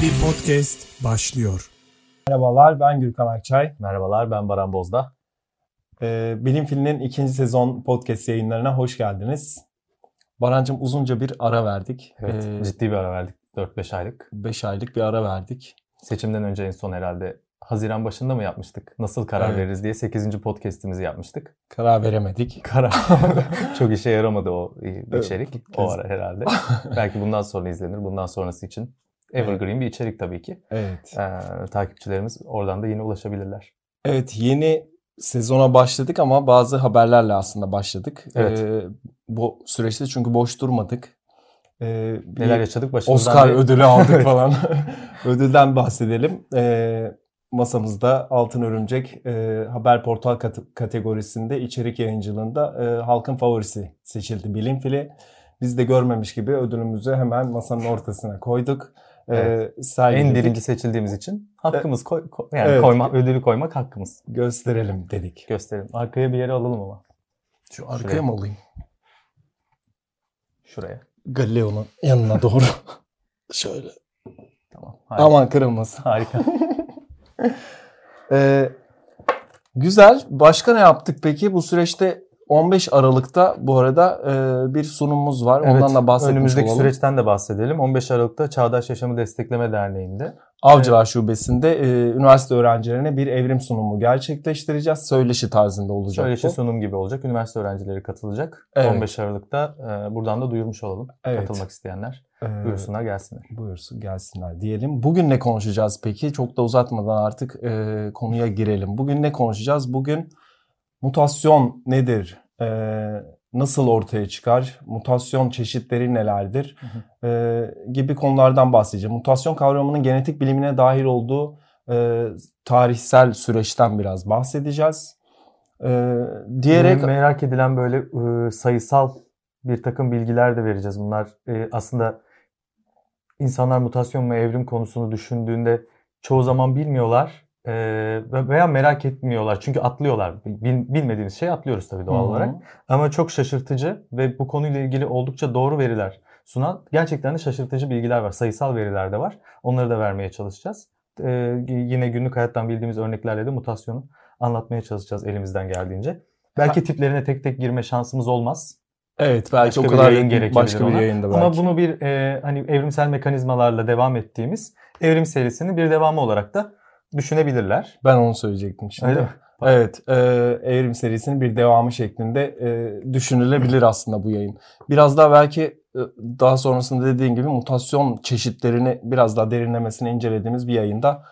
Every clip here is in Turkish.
Fili Podcast başlıyor. Merhabalar ben Gürkan Akçay. Merhabalar ben Baran Bozda. Ee, Bilim Fili'nin ikinci sezon podcast yayınlarına hoş geldiniz. Barancım uzunca bir ara verdik. Evet, Ee, ciddi bir ara verdik. 4-5 aylık. 5 aylık bir ara verdik. Seçimden önce en son herhalde Haziran başında mı yapmıştık? Nasıl karar Evet. veririz diye 8. podcast'imizi yapmıştık. Karar veremedik. Karar çok işe yaramadı o Evet, içerik o podcast. ara herhalde. Belki bundan sonra izlenir. Bundan sonrası için evergreen bir içerik tabii ki. Evet. Ee, takipçilerimiz oradan da yine ulaşabilirler. Evet yeni sezona başladık ama bazı haberlerle aslında başladık. Evet. Ee, bu süreçte çünkü boş durmadık. Ee, Neler yaşadık başımızdan Oscar bir- ödülü aldık falan. Ödülden bahsedelim. Ee, masamızda Altın Örümcek e, haber portal kat- kategorisinde içerik yayıncılığında e, halkın favorisi seçildi Bilim Fili. Biz de görmemiş gibi ödülümüzü hemen masanın ortasına koyduk. Ee, Evet. en sergiledik. birinci seçildiğimiz için hakkımız koy, koy- yani Evet. koyma, ödülü koymak hakkımız. gösterelim dedik. Gösterelim. Arkaya bir yere alalım ama. Şu arkaya Şuraya. mı alayım? Şuraya. Galileo'nun yanına doğru. Şöyle. Tamam. Harika. Aman kırılmasın. Harika. Ee, güzel. Başka ne yaptık peki? Bu süreçte 15 Aralık'ta bu arada e, bir sunumumuz var. Ondan da bahsetmiş önümüzdeki olalım. süreçten de bahsedelim. 15 Aralık'ta Çağdaş Yaşamı Destekleme Derneği'nde Avcılar Şubesi'nde e, üniversite öğrencilerine bir evrim sunumu gerçekleştireceğiz. Söyleşi tarzında olacak söyleşi bu. sunum gibi olacak. Üniversite öğrencileri katılacak. Evet. 15 Aralık'ta e, buradan da duyurmuş olalım. Evet. Katılmak isteyenler Ee, buyursunlar gelsinler. Buyursun gelsinler diyelim. Bugün ne konuşacağız peki? Çok da uzatmadan artık e, konuya girelim. Bugün ne konuşacağız? Bugün mutasyon nedir? E, nasıl ortaya çıkar? Mutasyon çeşitleri nelerdir? E, gibi konulardan bahsedeceğim. Mutasyon kavramının genetik bilimine dahil olduğu e, tarihsel süreçten biraz bahsedeceğiz. E, diyerek Benim merak edilen böyle e, sayısal bir takım bilgiler de vereceğiz. Bunlar e, aslında insanlar mutasyon ve evrim konusunu düşündüğünde çoğu zaman bilmiyorlar e, ve- veya merak etmiyorlar. Çünkü atlıyorlar. Bil- bilmediğimiz şeyi atlıyoruz tabii doğal Hı hı. olarak. Ama çok şaşırtıcı ve bu konuyla ilgili oldukça doğru veriler sunan gerçekten de şaşırtıcı bilgiler var. Sayısal veriler de var. Onları da vermeye çalışacağız. Ee, yine günlük hayattan bildiğimiz örneklerle de mutasyonu anlatmaya çalışacağız elimizden geldiğince. Belki tiplerine tek tek girme şansımız olmaz. evet belki Başka o bir kadar yayın gerekebilir başka bir yayında belki. Ama bunu bir e, hani evrimsel mekanizmalarla devam ettiğimiz evrim serisinin bir devamı olarak da düşünebilirler. Ben onu söyleyecektim şimdi. Öyle mi? Evet, e, Evrim serisinin bir devamı şeklinde e, düşünülebilir aslında bu yayın. Biraz daha belki e, daha sonrasında dediğin gibi mutasyon çeşitlerini biraz daha derinlemesine incelediğimiz bir yayında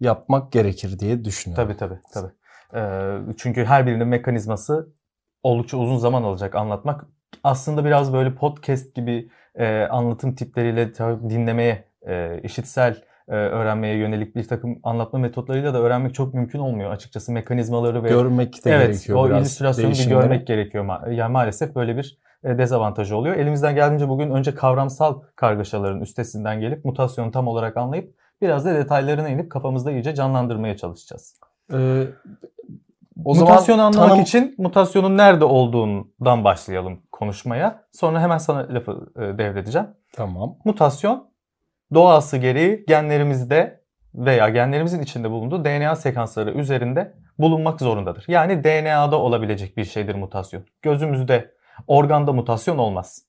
yapmak gerekir diye düşünüyorum. Tabii tabii tabii. Ee, çünkü her birinin mekanizması oldukça uzun zaman alacak anlatmak. Aslında biraz böyle podcast gibi e, anlatım tipleriyle dinlemeye, e, işitsel e, öğrenmeye yönelik bir takım anlatma metotlarıyla da öğrenmek çok mümkün olmuyor açıkçası mekanizmaları ve Görmek de evet gerekiyor o biraz. illüstrasyonu bir görmek gerekiyor. Ma- Yani maalesef böyle bir e, dezavantajı oluyor. Elimizden geldiğince bugün önce kavramsal kargaşaların üstesinden gelip mutasyonu tam olarak anlayıp biraz da detaylarına inip kafamızda iyice canlandırmaya çalışacağız. E, o Mutasyonu anlamak tanım- için mutasyonun nerede olduğundan başlayalım konuşmaya. Sonra hemen sana lafı e, devredeceğim. Tamam. Mutasyon doğası gereği genlerimizde veya genlerimizin içinde bulunduğu DNA sekansları üzerinde bulunmak zorundadır. Yani DNA'da olabilecek bir şeydir mutasyon. Gözümüzde, organda mutasyon olmaz.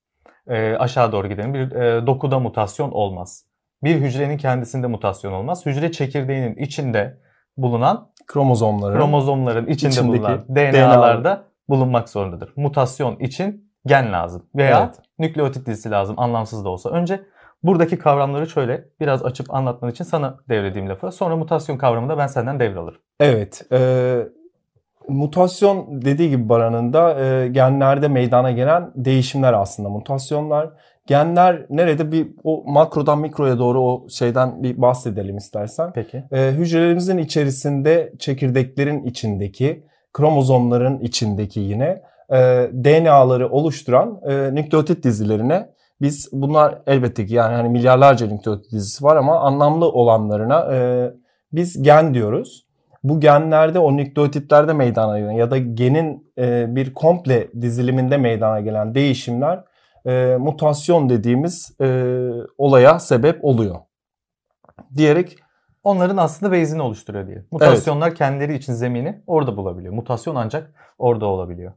E, aşağı doğru gidelim. Bir e, dokuda mutasyon olmaz. Bir hücrenin kendisinde mutasyon olmaz. Hücre çekirdeğinin içinde bulunan Kromozomların kromozomların içinde İçindeki bulunan DNA'larda bulunmak zorundadır. Mutasyon için gen lazım veya Evet. nükleotit dizisi lazım anlamsız da olsa. Önce buradaki kavramları şöyle biraz açıp anlatman için sana devredeyim lafı. Sonra mutasyon kavramını da ben senden devralırım. Evet. E, mutasyon dediği gibi Baran'ın da e, genlerde meydana gelen değişimler aslında mutasyonlar. Genler nerede bir o makrodan mikroya doğru o şeyden bir bahsedelim istersen. Peki. E, hücrelerimizin içerisinde çekirdeklerin içindeki kromozomların içindeki yine e, DNA'ları oluşturan e, nükleotit dizilerine biz bunlar elbette ki yani hani milyarlarca nükleotit dizisi var ama anlamlı olanlarına e, biz gen diyoruz. Bu genlerde o nükleotitlerde meydana gelen ya da genin e, bir komple diziliminde meydana gelen değişimler e, mutasyon dediğimiz e, olaya sebep oluyor. diyerek Onların aslında base'ini oluşturuyor diye. Mutasyonlar kendileri için zemini orada bulabiliyor. Mutasyon ancak orada olabiliyor.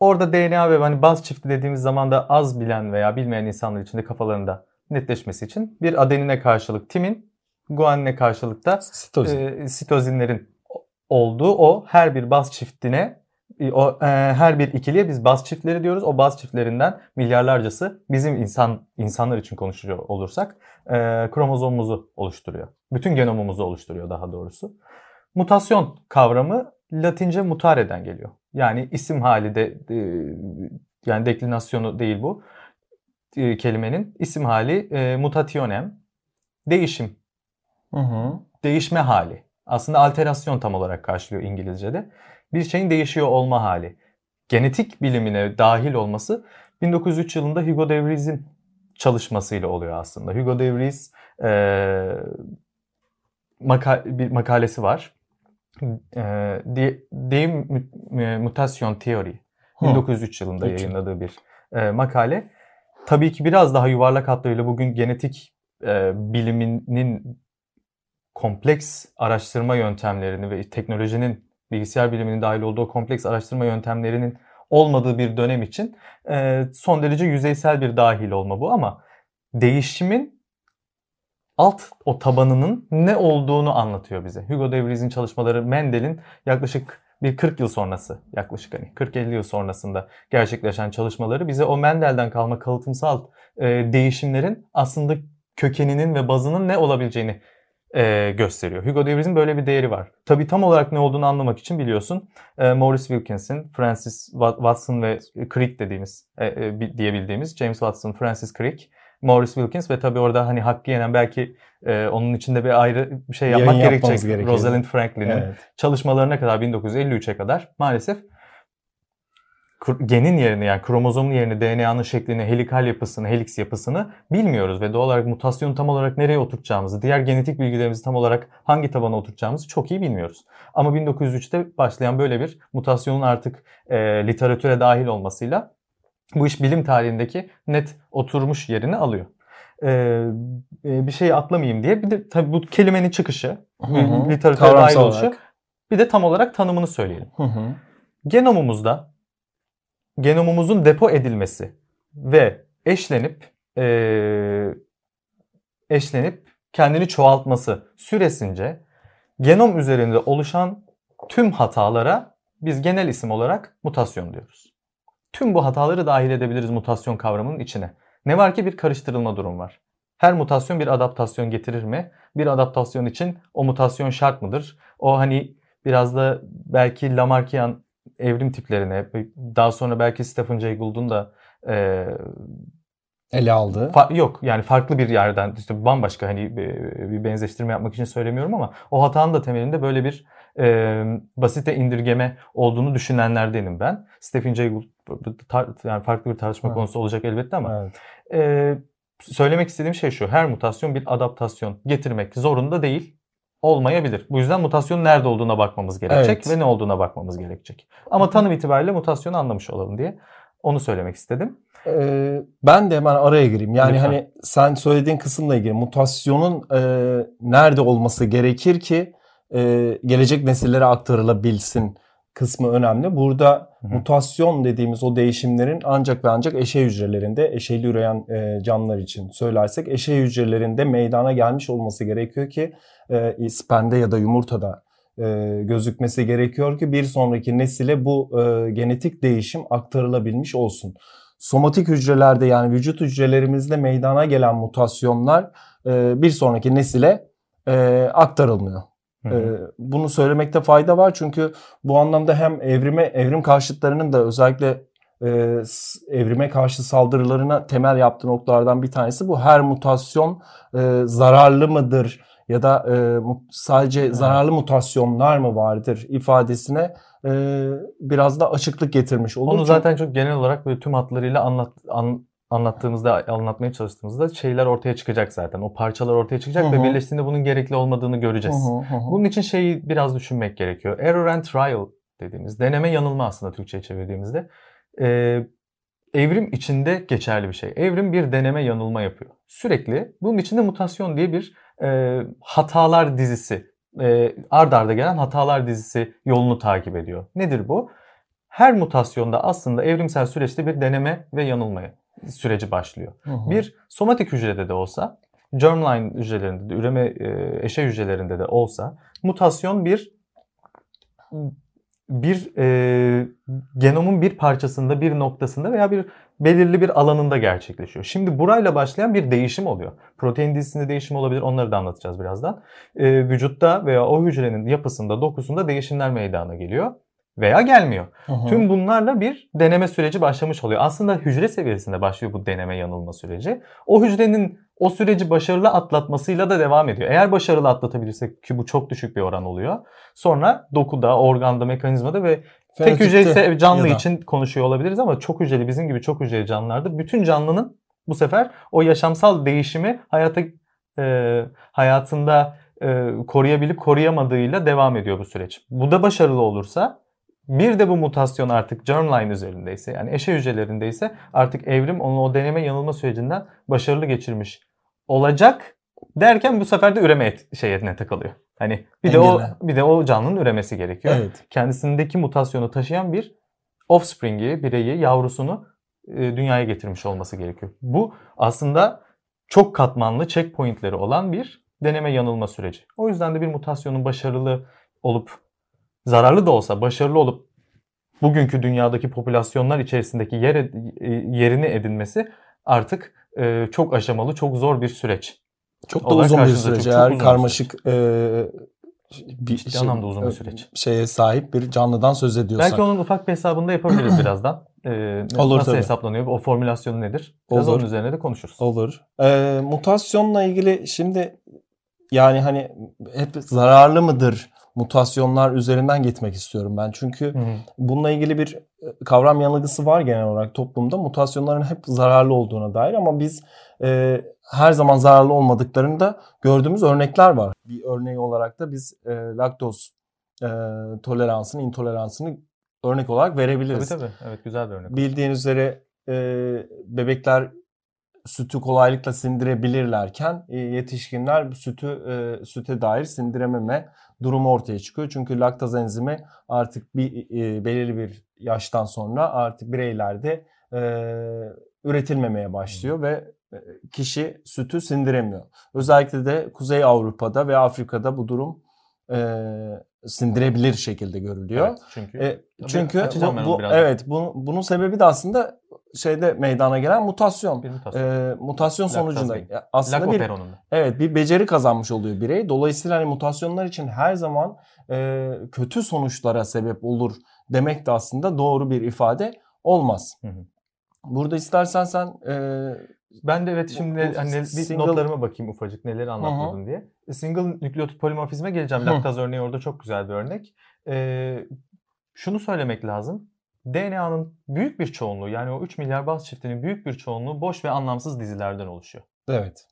Orada DNA ve hani baz çifti dediğimiz zaman da az bilen veya bilmeyen insanlar için de kafalarında netleşmesi için bir adenine karşılık timin, guanine karşılık da sitozin. e, sitozinlerin olduğu o her bir baz çiftine e, o e, her bir ikiliye biz baz çiftleri diyoruz. O baz çiftlerinden milyarlarcası bizim insan insanlar için konuşuyor olursak e, kromozomumuzu oluşturuyor. Bütün genomumuzu oluşturuyor daha doğrusu. Mutasyon kavramı Latince mutare'den geliyor. Yani isim hali de e, yani deklinasyonu değil bu. E, kelimenin isim hali e, mutationem değişim Hı hı. değişme hali. Aslında alterasyon tam olarak karşılıyor İngilizce'de. Bir şeyin değişiyor olma hali. Genetik bilimine dahil olması 1903 yılında Hugo de Vries'in çalışmasıyla oluyor aslında. Hugo de Vries e, maka- bir makalesi var. E, De, De Mu- Mutation Theory. Hı. 1903 yılında yıl. yayınladığı bir e, makale. Tabii ki biraz daha yuvarlak hatlarıyla bugün genetik e, biliminin kompleks araştırma yöntemlerini ve teknolojinin bilgisayar biliminin dahil olduğu kompleks araştırma yöntemlerinin olmadığı bir dönem için e, son derece yüzeysel bir dahil olma bu ama değişimin alt o tabanının ne olduğunu anlatıyor bize. Hugo de Vries'in çalışmaları Mendel'in yaklaşık bir 40 yıl sonrası yaklaşık hani 40-50 yıl sonrasında gerçekleşen çalışmaları bize o Mendel'den kalma kalıtımsal e, değişimlerin aslında kökeninin ve bazının ne olabileceğini e, gösteriyor. Hugo de Vries'in böyle bir değeri var. Tabii tam olarak ne olduğunu anlamak için biliyorsun e, Maurice Wilkinson, Francis Wa- Watson ve Crick dediğimiz e, e, bi- diyebildiğimiz James Watson, Francis Crick, Maurice Wilkins ve tabii orada hani hakkı yenen belki e, onun içinde bir ayrı bir şey yapmak Yayın gerekecek. gerekiyor. Rosalind Franklin'in Evet. çalışmalarına kadar 1953'e kadar maalesef genin yerini yani kromozomun yerini, DNA'nın şeklini, helikal yapısını, helix yapısını bilmiyoruz ve doğal olarak mutasyonu tam olarak nereye oturtacağımızı, diğer genetik bilgilerimizi tam olarak hangi tabana oturtacağımızı çok iyi bilmiyoruz. Ama 1903'te başlayan böyle bir mutasyonun artık e, literatüre dahil olmasıyla bu iş bilim tarihindeki net oturmuş yerini alıyor. E, e, bir şey atlamayayım diye bir de tabii bu kelimenin çıkışı, literatüre oluşu olarak. bir de tam olarak tanımını söyleyelim. Hı hı. Genomumuzda genomumuzun depo edilmesi ve eşlenip eee, eşlenip kendini çoğaltması süresince genom üzerinde oluşan tüm hatalara biz genel isim olarak mutasyon diyoruz. Tüm bu hataları dahil edebiliriz mutasyon kavramının içine. Ne var ki bir karıştırılma durum var. Her mutasyon bir adaptasyon getirir mi? Bir adaptasyon için o mutasyon şart mıdır? O hani biraz da belki Lamarckian evrim tiplerine, daha sonra belki Stephen Jay Gould'un da e, Ele aldı. Fa- yok yani farklı bir yerden işte bambaşka hani bir, bir benzeştirme yapmak için söylemiyorum ama o hatanın da temelinde böyle bir e, basite indirgeme olduğunu düşünenlerdenim ben. Stephen Jay Gould yani farklı bir tartışma Evet. konusu olacak elbette ama Evet. e, söylemek istediğim şey şu. Her mutasyon bir adaptasyon getirmek zorunda değil. Olmayabilir. Bu yüzden mutasyonun nerede olduğuna bakmamız gerekecek Evet. ve ne olduğuna bakmamız gerekecek. Ama tanım itibariyle mutasyonu anlamış olalım diye onu söylemek istedim. Ee, ben de hemen araya gireyim. Yani Lütfen. hani sen söylediğin kısımla ilgili mutasyonun e, nerede olması gerekir ki e, gelecek nesillere aktarılabilsin kısmı önemli. Burada Hı hı. mutasyon dediğimiz o değişimlerin ancak ve ancak eşey hücrelerinde eşeyli üreyen e, canlılar için söylersek eşey hücrelerinde meydana gelmiş olması gerekiyor ki e, spermde ya da yumurtada e, gözükmesi gerekiyor ki bir sonraki nesile bu e, genetik değişim aktarılabilmiş olsun. Somatik hücrelerde yani vücut hücrelerimizde meydana gelen mutasyonlar e, bir sonraki nesile e, aktarılmıyor. Ee, Bunu söylemekte fayda var çünkü bu anlamda hem evrime evrim karşıtlarının da özellikle e, evrime karşı saldırılarına temel yaptığı noktalardan bir tanesi bu. Her mutasyon e, zararlı mıdır ya da e, sadece zararlı mutasyonlar mı vardır ifadesine e, biraz da açıklık getirmiş olur. Onu zaten çok genel olarak böyle tüm hatlarıyla anlat, an- anlattığımızda, anlatmaya çalıştığımızda şeyler ortaya çıkacak zaten. O parçalar ortaya çıkacak Hı ve birleştiğinde bunun gerekli olmadığını göreceğiz. Hı hı, hı hı. Bunun için şeyi biraz düşünmek gerekiyor. Error and trial dediğimiz, deneme yanılma aslında Türkçe'ye çevirdiğimizde. Ee, evrim içinde geçerli bir şey. Evrim bir deneme yanılma yapıyor. Sürekli bunun içinde mutasyon diye bir e, hatalar dizisi, e, ard arda gelen hatalar dizisi yolunu takip ediyor. Nedir bu? Her mutasyonda aslında evrimsel süreçte bir deneme ve yanılma süreci başlıyor. Hı hı. Bir somatik hücrede de olsa, germline hücrelerinde de, üreme e, eşe hücrelerinde de olsa mutasyon bir bir e, genomun bir parçasında, bir noktasında veya bir belirli bir alanında gerçekleşiyor. Şimdi burayla başlayan bir değişim oluyor. Protein dizisinde değişim olabilir. Onları da anlatacağız birazdan. E, vücutta veya o hücrenin yapısında, dokusunda değişimler meydana geliyor veya gelmiyor. Hı. Tüm bunlarla bir deneme süreci başlamış oluyor. Aslında hücre seviyesinde başlıyor bu deneme yanılma süreci. O hücrenin o süreci başarılı atlatmasıyla da devam ediyor. Eğer başarılı atlatabilirsek ki bu çok düşük bir oran oluyor. Sonra dokuda, organda, mekanizmada ve tek hücreli canlı için konuşuyor olabiliriz ama çok hücreli bizim gibi çok hücreli canlılarda bütün canlının bu sefer o yaşamsal değişimi hayata e, hayatında e, koruyabilip koruyamadığıyla devam ediyor bu süreç. Bu da başarılı olursa bir de bu mutasyon artık germline üzerindeyse yani eşe hücrelerindeyse artık evrim onu o deneme yanılma sürecinden başarılı geçirmiş olacak derken bu sefer de üreme et, şeyine takılıyor. Hani bir de o bir de o canlının üremesi gerekiyor. Evet. Kendisindeki mutasyonu taşıyan bir offspring'i, bireyi, yavrusunu e, dünyaya getirmiş olması gerekiyor. Bu aslında çok katmanlı checkpointleri olan bir deneme yanılma süreci. O yüzden de bir mutasyonun başarılı olup zararlı da olsa başarılı olup bugünkü dünyadaki popülasyonlar içerisindeki yer, e, yerini edinmesi artık e, çok aşamalı, çok zor bir süreç. Çok da uzun bir süreç. çok- çok Eğer bir karmaşık e, bir Ciddi anlamda uzun bir süreç. şeye sahip bir canlıdan söz ediyorsak. Belki onun ufak bir hesabını da yapabiliriz birazdan. Ee, Olur nasıl tabii. hesaplanıyor? O formülasyonu nedir? Biraz Olur. onun üzerine de konuşuruz. Olur. Ee, mutasyonla ilgili şimdi yani hani hep zararlı mıdır mutasyonlar üzerinden gitmek istiyorum ben. Çünkü Hı hı. bununla ilgili bir e, kavram yanılgısı var genel olarak toplumda. Mutasyonların hep zararlı olduğuna dair ama biz e, her zaman zararlı olmadıklarını da gördüğümüz örnekler var. Bir örneği olarak da biz e, laktoz e, toleransını, intoleransını örnek olarak Tabii verebiliriz. tabii. Evet güzel bir örnek. Bildiğiniz üzere e, bebekler sütü kolaylıkla sindirebilirlerken e, yetişkinler sütü e, süte dair sindirememe durumu ortaya çıkıyor. Çünkü laktaz enzimi artık bir belirli bir yaştan sonra artık bireylerde e, üretilmemeye başlıyor ve kişi sütü sindiremiyor. Özellikle de Kuzey Avrupa'da ve Afrika'da bu durum e, sindirebilir şekilde görülüyor. Evet, çünkü E, çünkü bu, bu- evet bu, bunun sebebi de aslında şeyde meydana gelen mutasyon. bir mutasyon. E, mutasyon sonucunda ya aslında bir evet bir beceri kazanmış oluyor birey. Dolayısıyla hani mutasyonlar için her zaman e, kötü sonuçlara sebep olur demek de aslında doğru bir ifade olmaz. Hı hı. Burada istersen sen e, Ben de evet şimdi bu hani bir single- notlarıma bakayım ufacık neleri anlatmadın diye. E, Single nükleotit polimorfizme geleceğim. Laktaz örneği orada çok güzel bir örnek. Ee, şunu söylemek lazım. DNA'nın büyük bir çoğunluğu yani o 3 milyar baz çiftinin büyük bir çoğunluğu boş ve anlamsız dizilerden oluşuyor. evet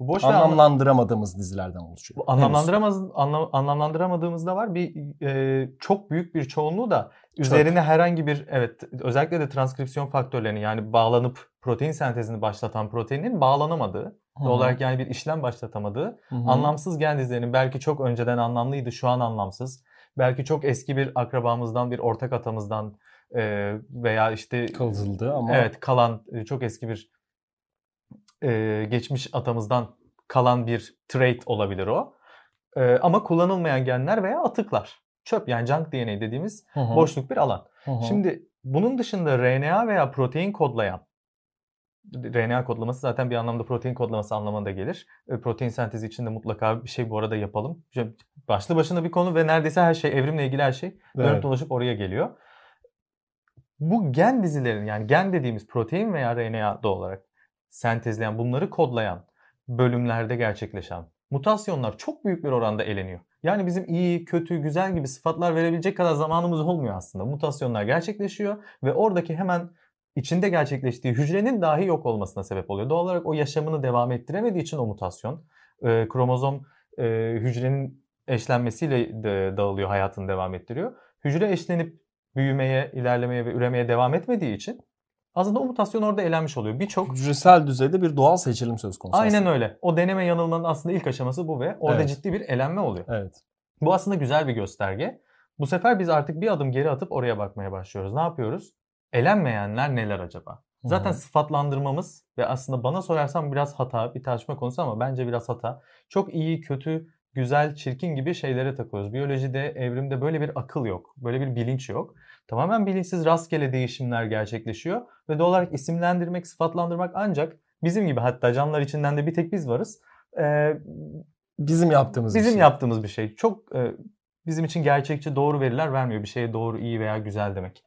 Bu boş ve anlam- anlamlandıramadığımız dizilerden oluşuyor. Bu anlamlandıramaz anlam, anlamlandıramadığımız da var. Bir e, çok büyük bir çoğunluğu da üzerine herhangi bir evet özellikle de transkripsiyon faktörlerini yani bağlanıp protein sentezini başlatan proteinin bağlanamadığı, doğal olarak yani bir işlem başlatamadığı, Hı hı. anlamsız gen dizilerinin belki çok önceden anlamlıydı, şu an anlamsız. Belki çok eski bir akrabamızdan, bir ortak atamızdan e, veya işte kazıldı ama Evet kalan e, çok eski bir e, geçmiş atamızdan kalan bir trait olabilir o. E, ama kullanılmayan genler veya atıklar. Çöp yani junk DNA dediğimiz Hı hı. boşluk bir alan. Hı hı. Şimdi bunun dışında RNA veya protein kodlayan RNA kodlaması zaten bir anlamda protein kodlaması anlamına da gelir. E, Protein sentezi için de mutlaka bir şey bu arada yapalım. Başlı başına bir konu ve neredeyse her şey evrimle ilgili her şey dönüp Evet. dolaşıp oraya geliyor. Bu gen dizilerin yani gen dediğimiz protein veya RNA doğal olarak sentezleyen bunları kodlayan bölümlerde gerçekleşen mutasyonlar çok büyük bir oranda eleniyor. Yani bizim iyi, kötü, güzel gibi sıfatlar verebilecek kadar zamanımız olmuyor aslında. Mutasyonlar gerçekleşiyor ve oradaki hemen içinde gerçekleştiği hücrenin dahi yok olmasına sebep oluyor. Doğal olarak o yaşamını devam ettiremediği için o mutasyon e, kromozom e, hücrenin eşlenmesiyle de dağılıyor, hayatını devam ettiriyor. Hücre eşlenip büyümeye, ilerlemeye ve üremeye devam etmediği için Aslında o mutasyon orada elenmiş oluyor. Birçok Hücresel düzeyde bir doğal seçilim söz konusu. Aynen aslında. öyle. O deneme yanılmanın aslında ilk aşaması bu ve orada Evet. ciddi bir elenme oluyor. Evet. Bu aslında güzel bir gösterge. Bu sefer biz artık bir adım geri atıp oraya bakmaya başlıyoruz. Ne yapıyoruz? Elenmeyenler neler acaba? Zaten Hı hı. sıfatlandırmamız ve aslında bana sorarsan biraz hata, bir tartışma konusu ama bence biraz hata. Çok iyi, kötü, güzel, çirkin gibi şeylere takıyoruz. Biyolojide, evrimde böyle bir akıl yok. Böyle bir bilinç yok. Tamamen bilinçsiz rastgele değişimler gerçekleşiyor ve doğal olarak isimlendirmek, sıfatlandırmak ancak bizim gibi hatta canlılar içinden de bir tek biz varız. Ee, Bizim yaptığımız bir bizim şey. yaptığımız bir şey. Çok e, bizim için gerçekçi doğru veriler vermiyor. Bir şeye doğru, iyi veya güzel demek.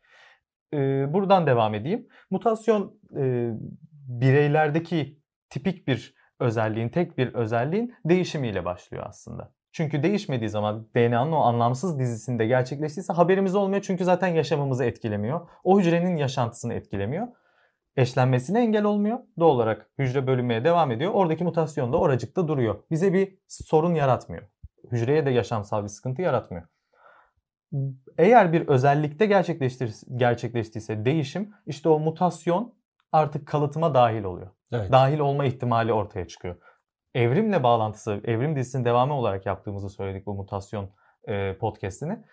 E, buradan devam edeyim. Mutasyon e, bireylerdeki tipik bir özelliğin, tek bir özelliğin değişimiyle başlıyor aslında. Çünkü değişmediği zaman DNA'nın o anlamsız dizisinde gerçekleştiyse haberimiz olmuyor. Çünkü zaten yaşamımızı etkilemiyor. O hücrenin yaşantısını etkilemiyor. Eşlenmesine engel olmuyor. Doğal olarak hücre bölünmeye devam ediyor. Oradaki mutasyon da oracıkta duruyor. Bize bir sorun yaratmıyor. Hücreye de yaşamsal bir sıkıntı yaratmıyor. Eğer bir özellikte gerçekleştir, gerçekleştiyse değişim işte o mutasyon artık kalıtıma dahil oluyor. Evet. Dahil olma ihtimali ortaya çıkıyor. Evrimle bağlantısı, evrim dizisinin devamı olarak yaptığımızı söyledik bu mutasyon e, podcastini.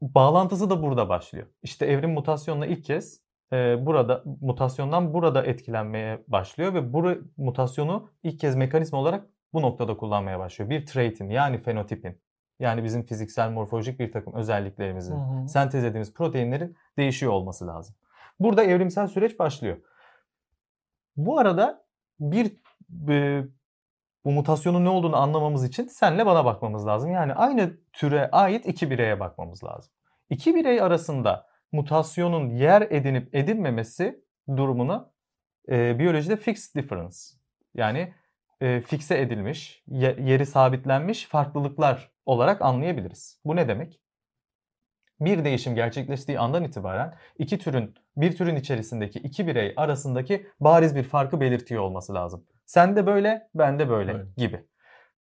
Bağlantısı da burada başlıyor. İşte evrim mutasyonla ilk kez e, burada mutasyondan burada etkilenmeye başlıyor ve bu mutasyonu ilk kez mekanizma olarak bu noktada kullanmaya başlıyor. Bir trait'in yani fenotipin yani bizim fiziksel morfolojik bir takım özelliklerimizin Hı hı. sentezlediğimiz proteinlerin değişiyor olması lazım. Burada evrimsel süreç başlıyor. Bu arada bir e, bu mutasyonun ne olduğunu anlamamız için senle bana bakmamız lazım. Yani aynı türe ait iki bireye bakmamız lazım. İki birey arasında mutasyonun yer edinip edinmemesi durumunu e, biyolojide fixed difference yani e, fikse edilmiş, ye- yeri sabitlenmiş farklılıklar olarak anlayabiliriz. Bu ne demek? Bir değişim gerçekleştiği andan itibaren iki türün bir türün içerisindeki iki birey arasındaki bariz bir farkı belirtiyor olması lazım. Sen de böyle, ben de böyle Evet. gibi.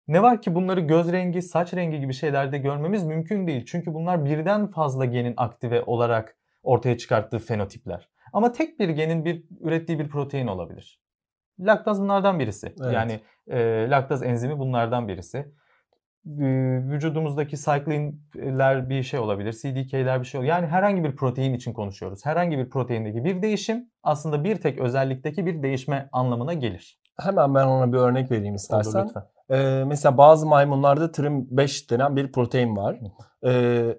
Ne var ki bunları göz rengi, saç rengi gibi şeylerde görmemiz mümkün değil. Çünkü bunlar birden fazla genin aktive olarak ortaya çıkarttığı fenotipler. Ama tek bir genin bir ürettiği bir protein olabilir. Laktaz bunlardan birisi. Evet. Yani e, laktaz enzimi bunlardan birisi. Vücudumuzdaki cyclinler bir şey olabilir, CDK'ler bir şey olabilir. Yani herhangi bir protein için konuşuyoruz. Herhangi bir proteindeki bir değişim aslında bir tek özellikteki bir değişme anlamına gelir. Hemen ben ona bir örnek vereyim Olur istersen. lütfen. Ee, mesela bazı maymunlarda TRIM5 denen bir protein var. Ee,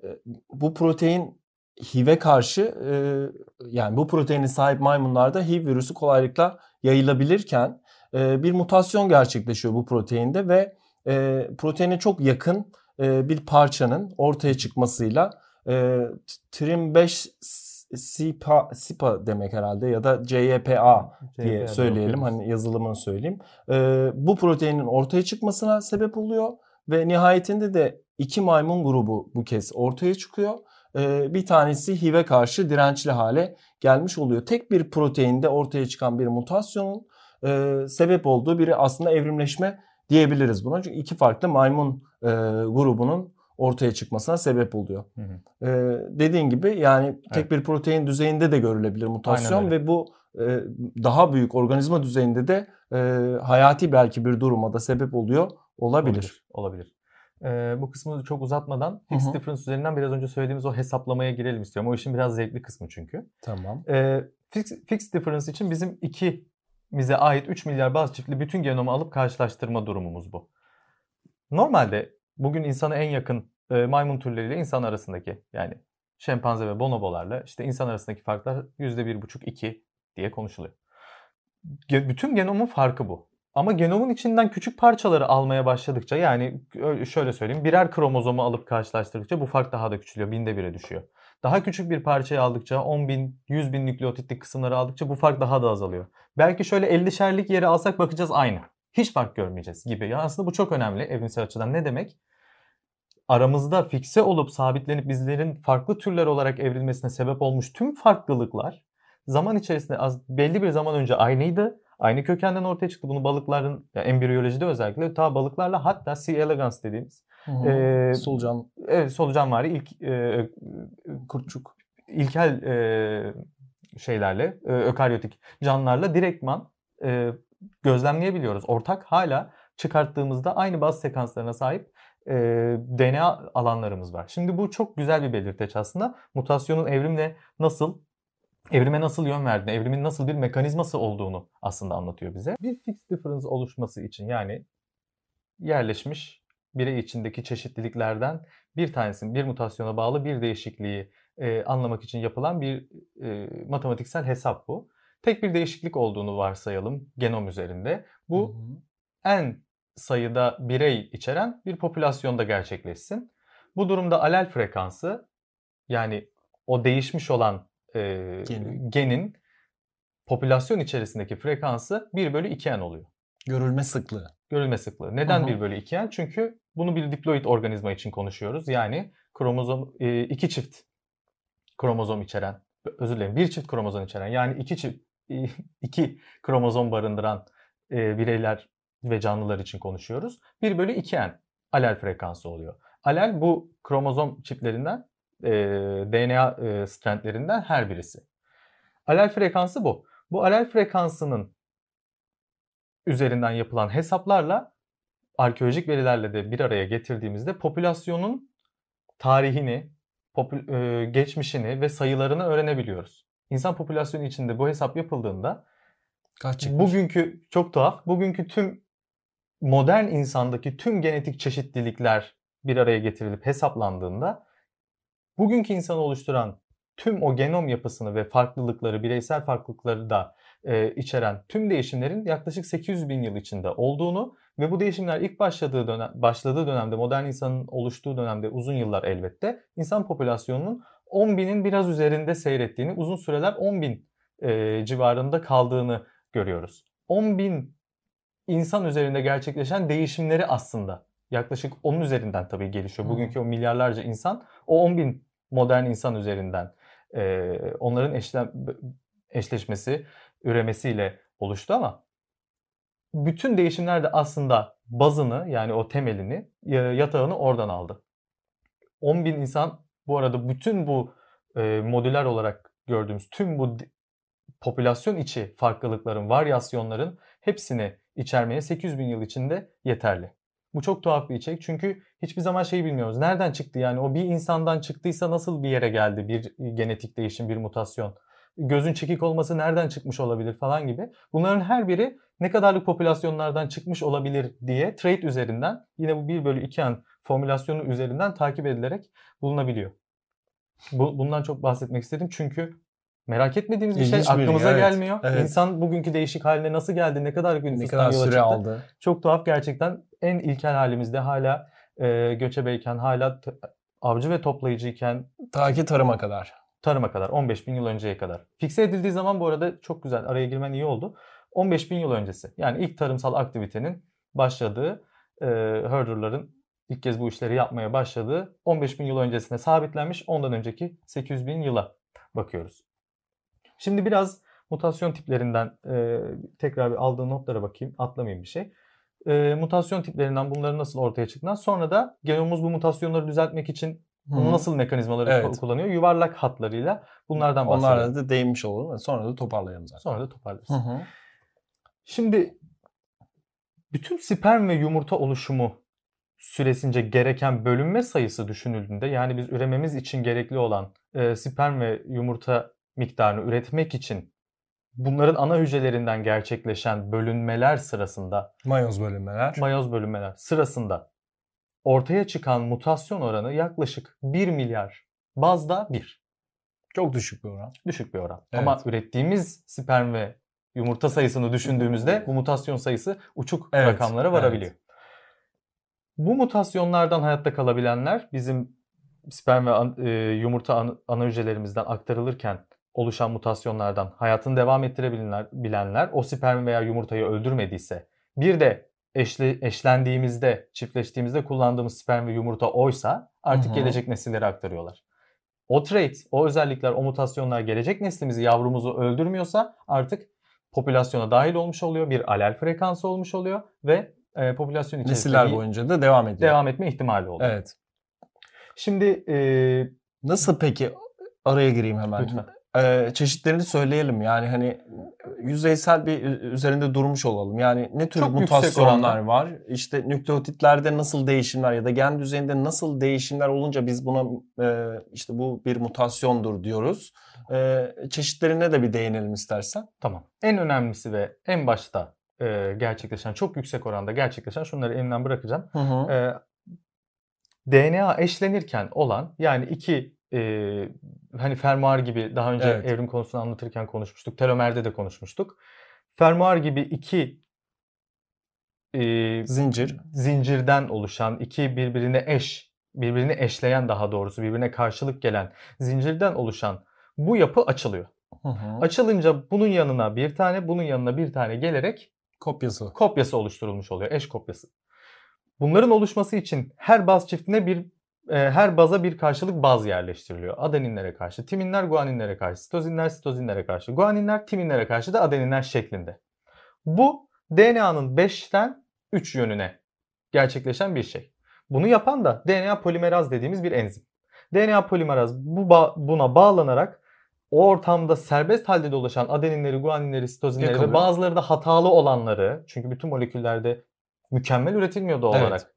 bu protein HIV'e karşı e, yani bu proteine sahip maymunlarda HIV virüsü kolaylıkla yayılabilirken e, bir mutasyon gerçekleşiyor bu proteinde ve e, proteine çok yakın e, bir parçanın ortaya çıkmasıyla e, TRIM5 SIPA, SIPA demek herhalde ya da CYPA diye CYPA söyleyelim okuyoruz. hani yazılımını söyleyeyim. Ee, bu proteinin ortaya çıkmasına sebep oluyor ve nihayetinde de iki maymun grubu bu kez ortaya çıkıyor. Ee, bir tanesi HIV'e karşı dirençli hale gelmiş oluyor. Tek bir proteinde ortaya çıkan bir mutasyonun e, sebep olduğu bir aslında evrimleşme diyebiliriz buna. Çünkü iki farklı maymun e, grubunun ortaya çıkmasına sebep oluyor. Hı hı. Ee, dediğin gibi yani tek Evet. bir protein düzeyinde de görülebilir mutasyon ve bu e, daha büyük organizma düzeyinde de e, hayati belki bir duruma da sebep oluyor olabilir. Olabilir. Ee, bu kısmını çok uzatmadan Hı fixed hı. difference üzerinden biraz önce söylediğimiz o hesaplamaya girelim istiyorum. O işin biraz zevkli kısmı çünkü. Tamam. Ee, fix, fixed difference için bizim ikimize ait 3 milyar baz çiftli bütün genomu alıp karşılaştırma durumumuz bu. Normalde bugün insana en yakın e, maymun türleriyle insan arasındaki yani şempanze ve bonobolarla işte insan arasındaki farklar %1,5-2 diye konuşuluyor. Ge- Bütün genomun farkı bu. Ama genomun içinden küçük parçaları almaya başladıkça yani şöyle söyleyeyim birer kromozomu alıp karşılaştırdıkça bu fark daha da küçülüyor. Binde bire düşüyor. Daha küçük bir parçayı aldıkça 10 bin, 100 bin nükleotitlik kısımları aldıkça bu fark daha da azalıyor. Belki şöyle 50'şerlik yeri alsak bakacağız aynı. Hiç fark görmeyeceğiz gibi. Ya aslında bu çok önemli evrimsel açıdan. Ne demek? Aramızda fikse olup sabitlenip bizlerin farklı türler olarak evrilmesine sebep olmuş tüm farklılıklar zaman içerisinde az belli bir zaman önce aynıydı. Aynı kökenden ortaya çıktı. Bunu balıkların, ya embriyolojide özellikle ta balıklarla hatta C. elegans dediğimiz Ee, Solucan, evet, solucanvari ilk e, kurtçuk. ilkel e, şeylerle, e, ökaryotik canlılarla direktman e, gözlemleyebiliyoruz. Ortak hala çıkarttığımızda aynı baz sekanslarına sahip e, DNA alanlarımız var. Şimdi bu çok güzel bir belirteç aslında. Mutasyonun evrimle nasıl evrime nasıl yön verdiğini, evrimin nasıl bir mekanizması olduğunu aslında anlatıyor bize. Bir fixed difference oluşması için yani yerleşmiş birey içindeki çeşitliliklerden bir tanesinin bir mutasyona bağlı bir değişikliği e, anlamak için yapılan bir e, matematiksel hesap bu. Tek bir değişiklik olduğunu varsayalım genom üzerinde. Bu hı hı. en sayıda birey içeren bir popülasyonda gerçekleşsin. Bu durumda alel frekansı yani o değişmiş olan e, genin. genin popülasyon içerisindeki frekansı 1 bölü 2n oluyor. Görülme sıklığı. Görülme sıklığı. Neden Aha. 1 bölü 2n? Çünkü bunu bir diploid organizma için konuşuyoruz. Yani kromozom e, iki çift kromozom içeren, özür dilerim bir çift kromozom içeren yani iki çift iki kromozom barındıran e, bireyler ve canlılar için konuşuyoruz. 1 bölü 2n alel frekansı oluyor. Alel bu kromozom çiftlerinden e, DNA e, strandlerinden her birisi. Alel frekansı bu. Bu alel frekansının üzerinden yapılan hesaplarla arkeolojik verilerle de bir araya getirdiğimizde popülasyonun tarihini, popül- e, geçmişini ve sayılarını öğrenebiliyoruz. İnsan popülasyonu içinde bu hesap yapıldığında Kaç bugünkü çok tuhaf, bugünkü tüm modern insandaki tüm genetik çeşitlilikler bir araya getirilip hesaplandığında bugünkü insanı oluşturan tüm o genom yapısını ve farklılıkları, bireysel farklılıkları da e, içeren tüm değişimlerin yaklaşık 800 bin yıl içinde olduğunu ve bu değişimler ilk başladığı dönem, başladığı dönemde modern insanın oluştuğu dönemde uzun yıllar elbette insan popülasyonunun 10 binin biraz üzerinde seyrettiğini, uzun süreler 10 bin e, civarında kaldığını görüyoruz. 10 bin insan üzerinde gerçekleşen değişimleri aslında yaklaşık onun üzerinden tabii gelişiyor. Bugünkü o milyarlarca insan o 10 bin modern insan üzerinden e, onların eşlem, eşleşmesi, üremesiyle oluştu ama bütün değişimler de aslında bazını yani o temelini, yatağını oradan aldı. 10 bin insan bu arada bütün bu e, modüler olarak gördüğümüz tüm bu popülasyon içi farklılıkların, varyasyonların hepsini içermeye 800 bin yıl içinde yeterli. Bu çok tuhaf bir içerik çünkü hiçbir zaman şeyi bilmiyoruz. Nereden çıktı yani o bir insandan çıktıysa nasıl bir yere geldi bir genetik değişim, bir mutasyon? Gözün çekik olması nereden çıkmış olabilir falan gibi. Bunların her biri ne kadarlık popülasyonlardan çıkmış olabilir diye trait üzerinden yine bu 1 bölü 2 an formülasyonu üzerinden takip edilerek bulunabiliyor. Bu, bundan çok bahsetmek istedim çünkü merak etmediğimiz bir şey İlginç şey aklımıza evet, gelmiyor. Evet. İnsan bugünkü değişik haline nasıl geldi, ne kadar gün ne kadar süre çıktı. aldı. Çok tuhaf gerçekten en ilkel halimizde hala e, göçebeyken, hala avcı ve toplayıcıyken. Ta ki tarıma kadar. Tarıma kadar, 15 bin yıl önceye kadar. Fikse edildiği zaman bu arada çok güzel, araya girmen iyi oldu. 15 bin yıl öncesi. Yani ilk tarımsal aktivitenin başladığı, e, herderların ilk kez bu işleri yapmaya başladığı 15 bin yıl öncesine sabitlenmiş. Ondan önceki 800 bin yıla bakıyoruz. Şimdi biraz mutasyon tiplerinden e, tekrar bir aldığım notlara bakayım. Atlamayayım bir şey. E, mutasyon tiplerinden bunların nasıl ortaya çıktığından sonra da genomumuz bu mutasyonları düzeltmek için Hı. nasıl mekanizmaları evet. kullanıyor? Yuvarlak hatlarıyla bunlardan bahsedelim. Onlarla da değinmiş olalım. Sonra da toparlayalım zaten. Sonra da toparlarız. Hı hı. Şimdi bütün sperm ve yumurta oluşumu süresince gereken bölünme sayısı düşünüldüğünde yani biz ürememiz için gerekli olan e, sperm ve yumurta miktarını üretmek için bunların ana hücrelerinden gerçekleşen bölünmeler sırasında mayoz bölünmeler mayoz bölünmeler sırasında ortaya çıkan mutasyon oranı yaklaşık 1 milyar bazda 1. Çok düşük bir oran. Düşük bir oran. Evet. Ama ürettiğimiz sperm ve yumurta sayısını düşündüğümüzde bu mutasyon sayısı uçuk evet. rakamlara varabiliyor. Evet. Bu mutasyonlardan hayatta kalabilenler bizim sperm ve an, e, yumurta an, ana hücrelerimizden aktarılırken oluşan mutasyonlardan hayatını devam ettirebilenler o sperm veya yumurtayı öldürmediyse bir de eşli, eşlendiğimizde, çiftleştiğimizde kullandığımız sperm ve yumurta oysa artık Hı-hı. gelecek nesillere aktarıyorlar. O trait, o özellikler, o mutasyonlar gelecek neslimizi, yavrumuzu öldürmüyorsa artık popülasyona dahil olmuş oluyor. Bir alel frekansı olmuş oluyor ve e, popülasyon içerisinde nesiller boyunca da devam ediyor. Devam etme ihtimali oluyor. Evet. Şimdi e, nasıl peki araya gireyim hemen. Lütfen. E, çeşitlerini söyleyelim. Yani hani yüzeysel bir üzerinde durmuş olalım. Yani ne tür Çok mutasyonlar var? İşte nükleotitlerde nasıl değişimler ya da gen düzeyinde nasıl değişimler olunca biz buna e, işte bu bir mutasyondur diyoruz. E, çeşitlerine de bir değinelim istersen. Tamam. En önemlisi ve en başta e, gerçekleşen, çok yüksek oranda gerçekleşen şunları elimden bırakacağım. Hı hı. E, DNA eşlenirken olan yani iki e, hani fermuar gibi daha önce Evet. evrim konusunu anlatırken konuşmuştuk. Telomerde de konuşmuştuk. Fermuar gibi iki e, Zincir. zincirden oluşan iki birbirine eş, birbirini eşleyen daha doğrusu birbirine karşılık gelen zincirden oluşan bu yapı açılıyor. Hı hı. Açılınca bunun yanına bir tane, bunun yanına bir tane gelerek Kopyası. kopyası oluşturulmuş oluyor. Eş kopyası. Bunların oluşması için her baz çiftine bir her baza bir karşılık baz yerleştiriliyor. Adeninlere karşı, timinler guaninlere karşı, sitozinler sitozinlere karşı, guaninler timinlere karşı da adeninler şeklinde. Bu DNA'nın 5'ten 3 yönüne gerçekleşen bir şey. Bunu yapan da DNA polimeraz dediğimiz bir enzim. DNA polimeraz bu ba- buna bağlanarak o ortamda serbest halde dolaşan adeninleri, guaninleri, sitozinleri ve bazıları da hatalı olanları çünkü bütün moleküllerde mükemmel üretilmiyor doğal Evet. olarak.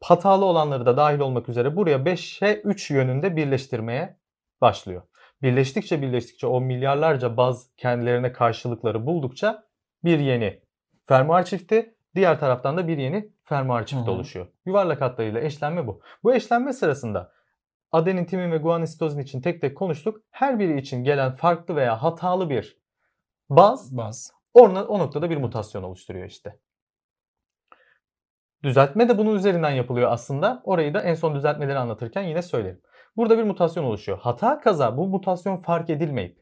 Hatalı olanları da dahil olmak üzere buraya 5'e 3 yönünde birleştirmeye başlıyor. Birleştikçe birleştikçe o milyarlarca baz kendilerine karşılıkları buldukça bir yeni fermuar çifti, diğer taraftan da bir yeni fermuar çifti Hı hı. oluşuyor. Yuvarlak hatlarıyla eşlenme bu. Bu eşlenme sırasında adenin, timin ve guanin, sitozin için tek tek konuştuk. Her biri için gelen farklı veya hatalı bir baz Baz. Orada, o noktada bir mutasyon oluşturuyor işte. Düzeltme de bunun üzerinden yapılıyor aslında. Orayı da en son düzeltmeleri anlatırken yine söylerim. Burada bir mutasyon oluşuyor. Hata kaza bu mutasyon fark edilmeyip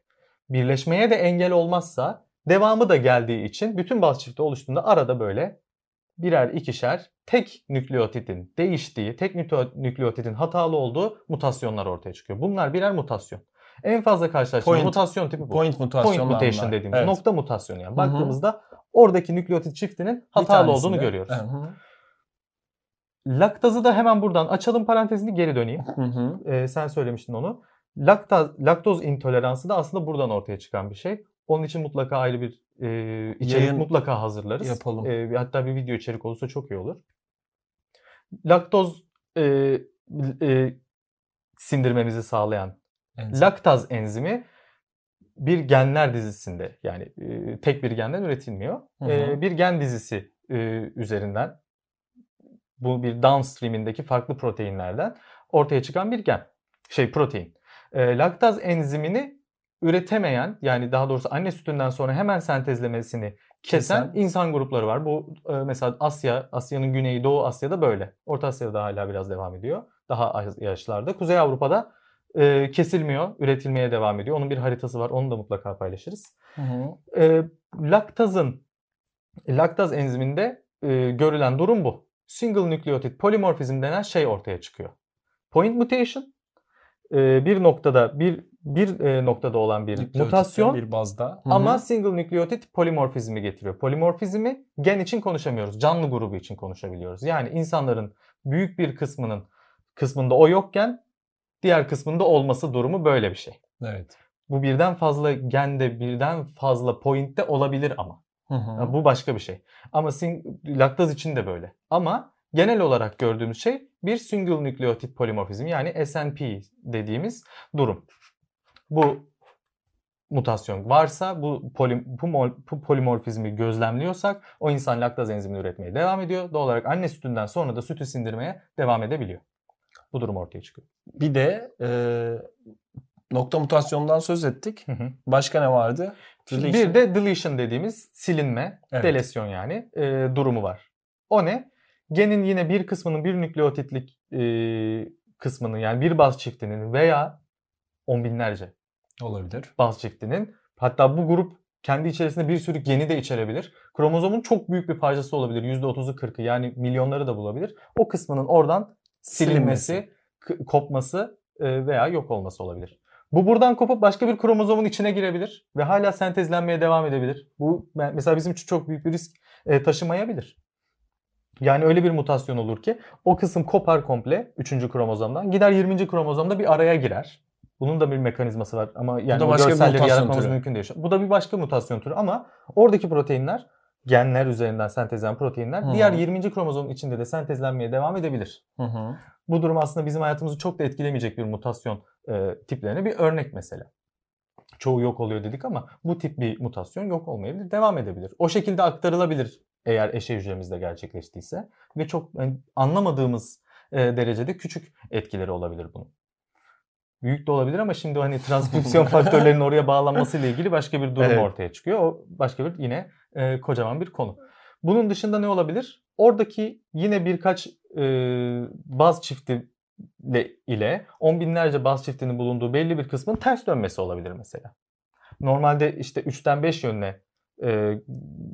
birleşmeye de engel olmazsa devamı da geldiği için bütün baz çifti oluştuğunda arada böyle birer ikişer tek nükleotitin değiştiği, tek nükle- nükleotitin hatalı olduğu mutasyonlar ortaya çıkıyor. Bunlar birer mutasyon. En fazla karşılaştığımız mutasyon tipi bu. Point mutasyonlar. Point mutation dediğimiz Evet. nokta mutasyonu yani. Baktığımızda oradaki nükleotit çiftinin hatalı olduğunu görüyoruz. Evet, Hı hı. Laktazı da hemen buradan açalım parantezini geri döneyim. Hı hı. Ee, sen söylemiştin onu. Laktaz, laktoz intoleransı da aslında buradan ortaya çıkan bir şey. Onun için mutlaka ayrı bir e, içerik Yayın mutlaka hazırlarız. yapalım. E, hatta bir video içerik olursa çok iyi olur. Laktoz e, e, sindirmemizi sağlayan Enzim. Laktaz enzimi bir genler dizisinde yani e, tek bir genden üretilmiyor. Hı hı. E, bir gen dizisi e, üzerinden bu bir downstream'indeki farklı proteinlerden ortaya çıkan bir gen. Şey protein. E, laktaz enzimini üretemeyen yani daha doğrusu anne sütünden sonra hemen sentezlemesini kesen, Kesen. insan grupları var. Bu e, mesela Asya, Asya'nın güneyi, Doğu Asya'da böyle. Orta Asya'da hala biraz devam ediyor. Daha az yaşlarda. Kuzey Avrupa'da e, kesilmiyor, üretilmeye devam ediyor. Onun bir haritası var. Onu da mutlaka paylaşırız. Hı hı. E, laktazın laktaz enziminde e, görülen durum bu. Single nükleotit polimorfizm denen şey ortaya çıkıyor. Point mutation e, bir noktada bir bir e, noktada olan bir mutasyon bir bazda. Ama single nükleotit polimorfizmi getiriyor. Polimorfizmi gen için konuşamıyoruz. Canlı grubu için konuşabiliyoruz. Yani insanların büyük bir kısmının kısmında o yokken diğer kısmında olması durumu böyle bir şey. evet. Bu birden fazla gende birden fazla pointte olabilir ama. Hı hı. Ya Bu başka bir şey. Ama laktaz için de böyle. Ama genel olarak gördüğümüz şey bir single nükleotit polimorfizm yani SNP dediğimiz durum. Bu mutasyon varsa bu, poli, bu polimorfizmi gözlemliyorsak o insan laktaz enzimini üretmeye devam ediyor. Doğal olarak anne sütünden sonra da sütü sindirmeye devam edebiliyor. Bu durum ortaya çıkıyor. Bir de e, nokta mutasyondan söz ettik. Hı hı. Başka ne vardı? Deletion. Bir de deletion dediğimiz silinme, Evet. delesyon yani e, durumu var. O ne? Genin yine bir kısmının bir nükleotitlik e, kısmının yani bir baz çiftinin veya on binlerce olabilir. baz çiftinin hatta bu grup kendi içerisinde bir sürü geni de içerebilir. Kromozomun çok büyük bir parçası olabilir. %30'u 40'ı yani milyonları da bulabilir. O kısmının oradan silinmesi, k- kopması e, veya yok olması olabilir. Bu buradan kopup başka bir kromozomun içine girebilir ve hala sentezlenmeye devam edebilir. Bu mesela bizim için çok büyük bir risk e, taşımayabilir. Yani öyle bir mutasyon olur ki o kısım kopar komple 3. kromozomdan gider 20. kromozomda bir araya girer. Bunun da bir mekanizması var ama yani da bu başka bir görselleri mutasyon yaratmamız türü. mümkün değil. Bu da bir başka mutasyon türü ama oradaki proteinler genler üzerinden sentezlenen proteinler Hı. diğer 20. kromozomun içinde de sentezlenmeye devam edebilir. Hı hı. Bu durum aslında bizim hayatımızı çok da etkilemeyecek bir mutasyon e, tiplerine bir örnek mesela. Çoğu yok oluyor dedik ama bu tip bir mutasyon yok olmayabilir, devam edebilir. O şekilde aktarılabilir eğer eşe hücremizde gerçekleştiyse ve çok yani anlamadığımız e, derecede küçük etkileri olabilir bunun. Büyük de olabilir ama şimdi hani transkripsiyon faktörlerinin oraya bağlanmasıyla ilgili başka bir durum Evet. ortaya çıkıyor. O başka bir yine e, kocaman bir konu. Bunun dışında ne olabilir? Oradaki yine birkaç e, baz çifti ile, on binlerce baz çiftinin bulunduğu belli bir kısmın ters dönmesi olabilir mesela. Normalde işte 3'ten 5 yönüne e,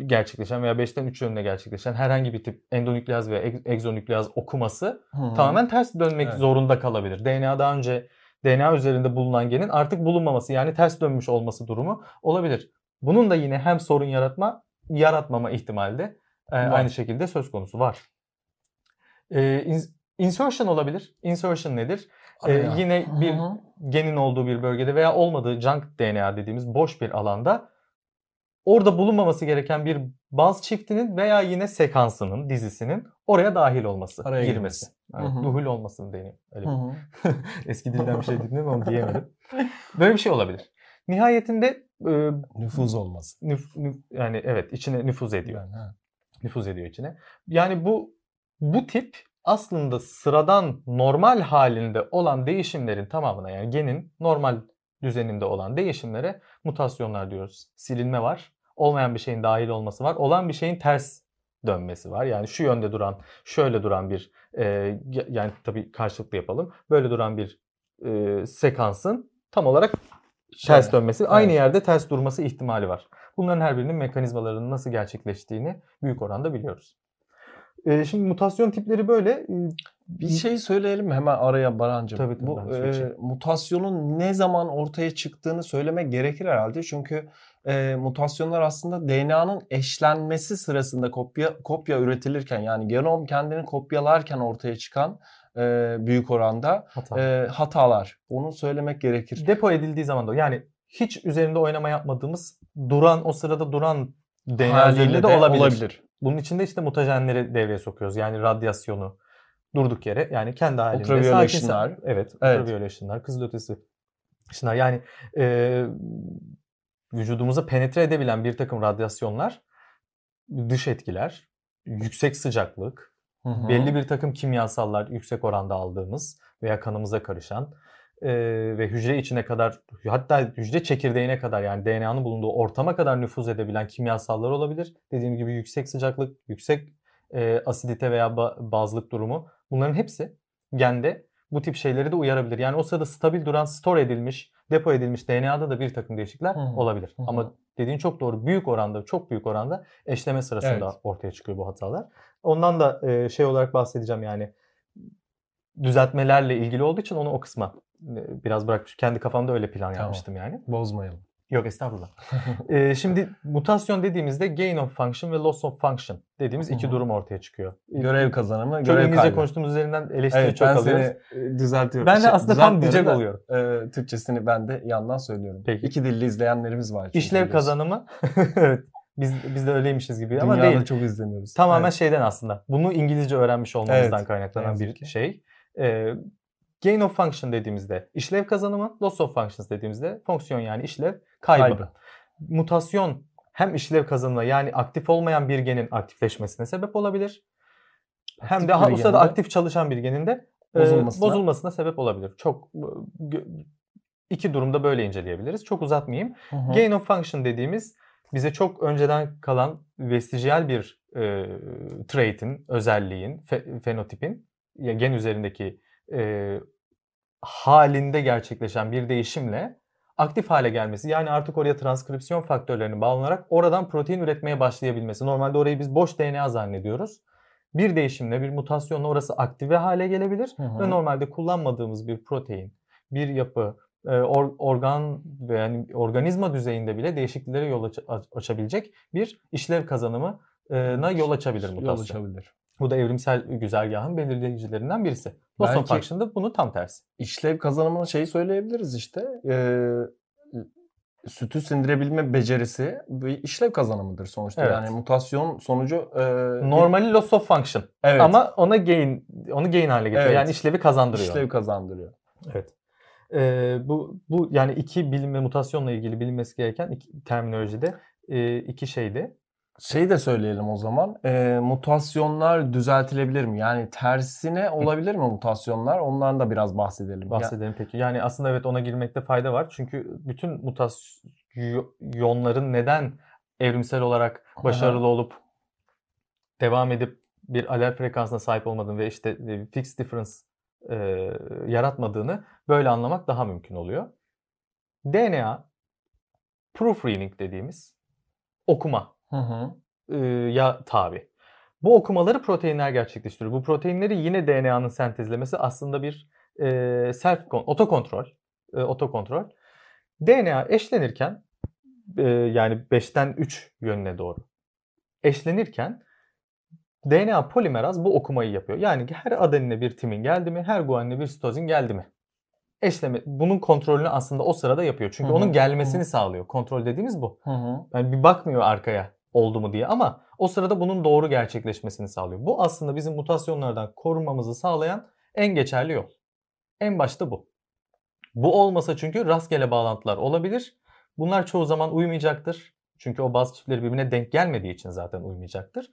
gerçekleşen veya 5'ten 3 yönüne gerçekleşen herhangi bir tip endonükleaz veya egz- egzonükleaz okuması Hı. tamamen ters dönmek Evet. zorunda kalabilir. DNA daha önce DNA üzerinde bulunan genin artık bulunmaması yani ters dönmüş olması durumu olabilir. Bunun da yine hem sorun yaratma yaratmama ihtimali de e, aynı şekilde söz konusu var. E, ins- insertion olabilir. Insertion nedir? E, yine bir genin olduğu bir bölgede veya olmadığı junk DNA dediğimiz boş bir alanda orada bulunmaması gereken bir baz çiftinin veya yine sekansının, dizisinin oraya dahil olması, Araya girmesi. Evet, hı. duhul olmasını deniyor. Öyle. Eski dilden bir şey dedim ama diyemedim. Böyle bir şey olabilir. Nihayetinde e, Nüfuz olması. nüf- nüf- yani evet içine nüfuz ediyor. Yani, ha. Nüfuz ediyor içine. Yani bu bu tip aslında sıradan normal halinde olan değişimlerin tamamına yani genin normal düzeninde olan değişimlere mutasyonlar diyoruz. Silinme var. Olmayan bir şeyin dahil olması var. Olan bir şeyin ters dönmesi var. Yani şu yönde duran, şöyle duran bir e, ya- yani tabii karşılıklı yapalım. Böyle duran bir e, sekansın tam olarak ters Şöyle. dönmesi, aynı Evet. yerde ters durması ihtimali var. Bunların her birinin mekanizmalarının nasıl gerçekleştiğini büyük oranda biliyoruz. Ee, şimdi mutasyon tipleri böyle. Ee, Bir şey söyleyelim mi hemen araya Barancığım? Tabii, tabii, Bu e, mutasyonun ne zaman ortaya çıktığını söylemek gerekir herhalde. Çünkü e, mutasyonlar aslında DNA'nın eşlenmesi sırasında kopya kopya üretilirken yani genom kendini kopyalarken ortaya çıkan e, büyük oranda hata. e, hatalar. Onu söylemek gerekir. Depo edildiği zaman da yani hiç üzerinde oynama yapmadığımız duran o sırada duran DNA Haliyle üzerinde de de olabilir. Bunun içinde işte mutajenleri devreye sokuyoruz. Yani radyasyonu durduk yere yani kendi halinde Ultraviyole sakin- ışınlar. Evet, Evet. ultraviyole ışınlar, kızılötesi ışınlar. Yani e, vücudumuza penetre edebilen bir takım radyasyonlar, dış etkiler, yüksek sıcaklık, Hı hı. belli bir takım kimyasallar yüksek oranda aldığımız veya kanımıza karışan e, ve hücre içine kadar hatta hücre çekirdeğine kadar yani DNA'nın bulunduğu ortama kadar nüfuz edebilen kimyasallar olabilir. Dediğim gibi yüksek sıcaklık, yüksek e, asidite veya ba- bazlık durumu bunların hepsi gende bu tip şeyleri de uyarabilir. Yani o sırada stabil duran, store edilmiş, depo edilmiş DNA'da da bir takım değişiklikler Hı hı. olabilir. Hı hı. Ama dediğin çok doğru. Büyük oranda, çok büyük oranda eşleme sırasında Evet. ortaya çıkıyor bu hatalar. Ondan da e, şey olarak bahsedeceğim yani düzeltmelerle ilgili olduğu için onu o kısma biraz bırakmış. Kendi kafamda öyle plan Tamam. yapmıştım yani. Bozmayalım. Yok estağfurullah. E, şimdi mutasyon dediğimizde gain of function ve loss of function dediğimiz iki durum ortaya çıkıyor. Görev kazanımı, Çok görev İngilizce kaybı. konuştuğumuz üzerinden eleştiri Evet çok ben alıyoruz. seni düzeltiyorum. Ben de Şey, aslında tam diyecek da, oluyorum. e, Türkçesini ben de yandan söylüyorum. Peki. İki dilli izleyenlerimiz var. İşlev biliyorsun. kazanımı evet biz biz de öyleymişiz gibi ama Dünyada değil. çok izleniyoruz. Tamamen Evet. şeyden aslında. Bunu İngilizce öğrenmiş olmamızdan Evet, kaynaklanan yazık bir şey. Ee, gain of function dediğimizde işlev kazanımı, loss of functions dediğimizde fonksiyon yani işlev kaybı. Kaybı. Mutasyon hem işlev kazanımına yani aktif olmayan bir genin aktifleşmesine sebep olabilir. hem Aktif de ha, bir o sırada gende aktif çalışan bir genin de e, Bozulmasına. bozulmasına sebep olabilir. Çok e, iki durumda böyle inceleyebiliriz. Çok uzatmayayım. Hı hı. Gain of function dediğimiz bize çok önceden kalan vestijyal bir e, trait'in, özelliğin, fe- fenotipin ya gen üzerindeki e, halinde gerçekleşen bir değişimle aktif hale gelmesi. Yani artık oraya transkripsiyon faktörlerinin bağlanarak oradan protein üretmeye başlayabilmesi. Normalde orayı biz boş DNA zannediyoruz. Bir değişimle, bir mutasyonla orası aktive hale gelebilir Hı hı. ve normalde kullanmadığımız bir protein, bir yapı, or- organ ve yani organizma düzeyinde bile değişikliklere yol aç- aç- açabilecek bir işlev kazanımına yol açabilir Yol mutasyon. açabilir. Bu da evrimsel güzergahın belirleyicilerinden birisi. Loss of Belki- function da bunun tam tersi. İşlev kazanımını şeyi söyleyebiliriz işte. Ee, sütü sindirebilme becerisi bir işlev kazanımıdır sonuçta. Evet. Yani mutasyon sonucu e, Normali loss of function. evet, Ama ona gain onu gain hale getiriyor. Evet. Yani işlevi kazandırıyor. işlev kazandırıyor. Evet. Ee, bu bu yani iki bilim ve mutasyonla ilgili bilinmesi gereken iki terminolojide e, iki şeydi. Şey de söyleyelim o zaman. e, mutasyonlar düzeltilebilir mi? Yani tersine olabilir mi mutasyonlar? Ondan da biraz bahsedelim. Ya- Bahsedelim peki. Yani aslında evet ona girmekte fayda var. Çünkü bütün mutasyonların neden evrimsel olarak başarılı olup devam edip bir alel frekansına sahip olmadığını ve işte fixed difference e, yaratmadığını böyle anlamak daha mümkün oluyor. DNA proofreading dediğimiz okuma Hı hı. e, ya tabi. Bu okumaları proteinler gerçekleştiriyor. Bu proteinleri yine DNA'nın sentezlemesi aslında bir e, self kon- otokontrol. E, otokontrol. DNA eşlenirken e, yani 5'ten 3 yönüne doğru eşlenirken DNA polimeraz bu okumayı yapıyor. Yani her adenine bir timin geldi mi, her guanine bir sitozin geldi mi? Eşleme bunun kontrolünü aslında o sırada yapıyor. Çünkü Hı hı, onun gelmesini hı. sağlıyor. Kontrol dediğimiz bu. Hı hı. Yani bir bakmıyor arkaya oldu mu diye ama o sırada bunun doğru gerçekleşmesini sağlıyor. Bu aslında bizim mutasyonlardan korunmamızı sağlayan en geçerli yol. En başta bu. Bu olmasa çünkü rastgele bağlantılar olabilir. Bunlar çoğu zaman uymayacaktır. Çünkü o baz çiftleri birbirine denk gelmediği için zaten uymayacaktır.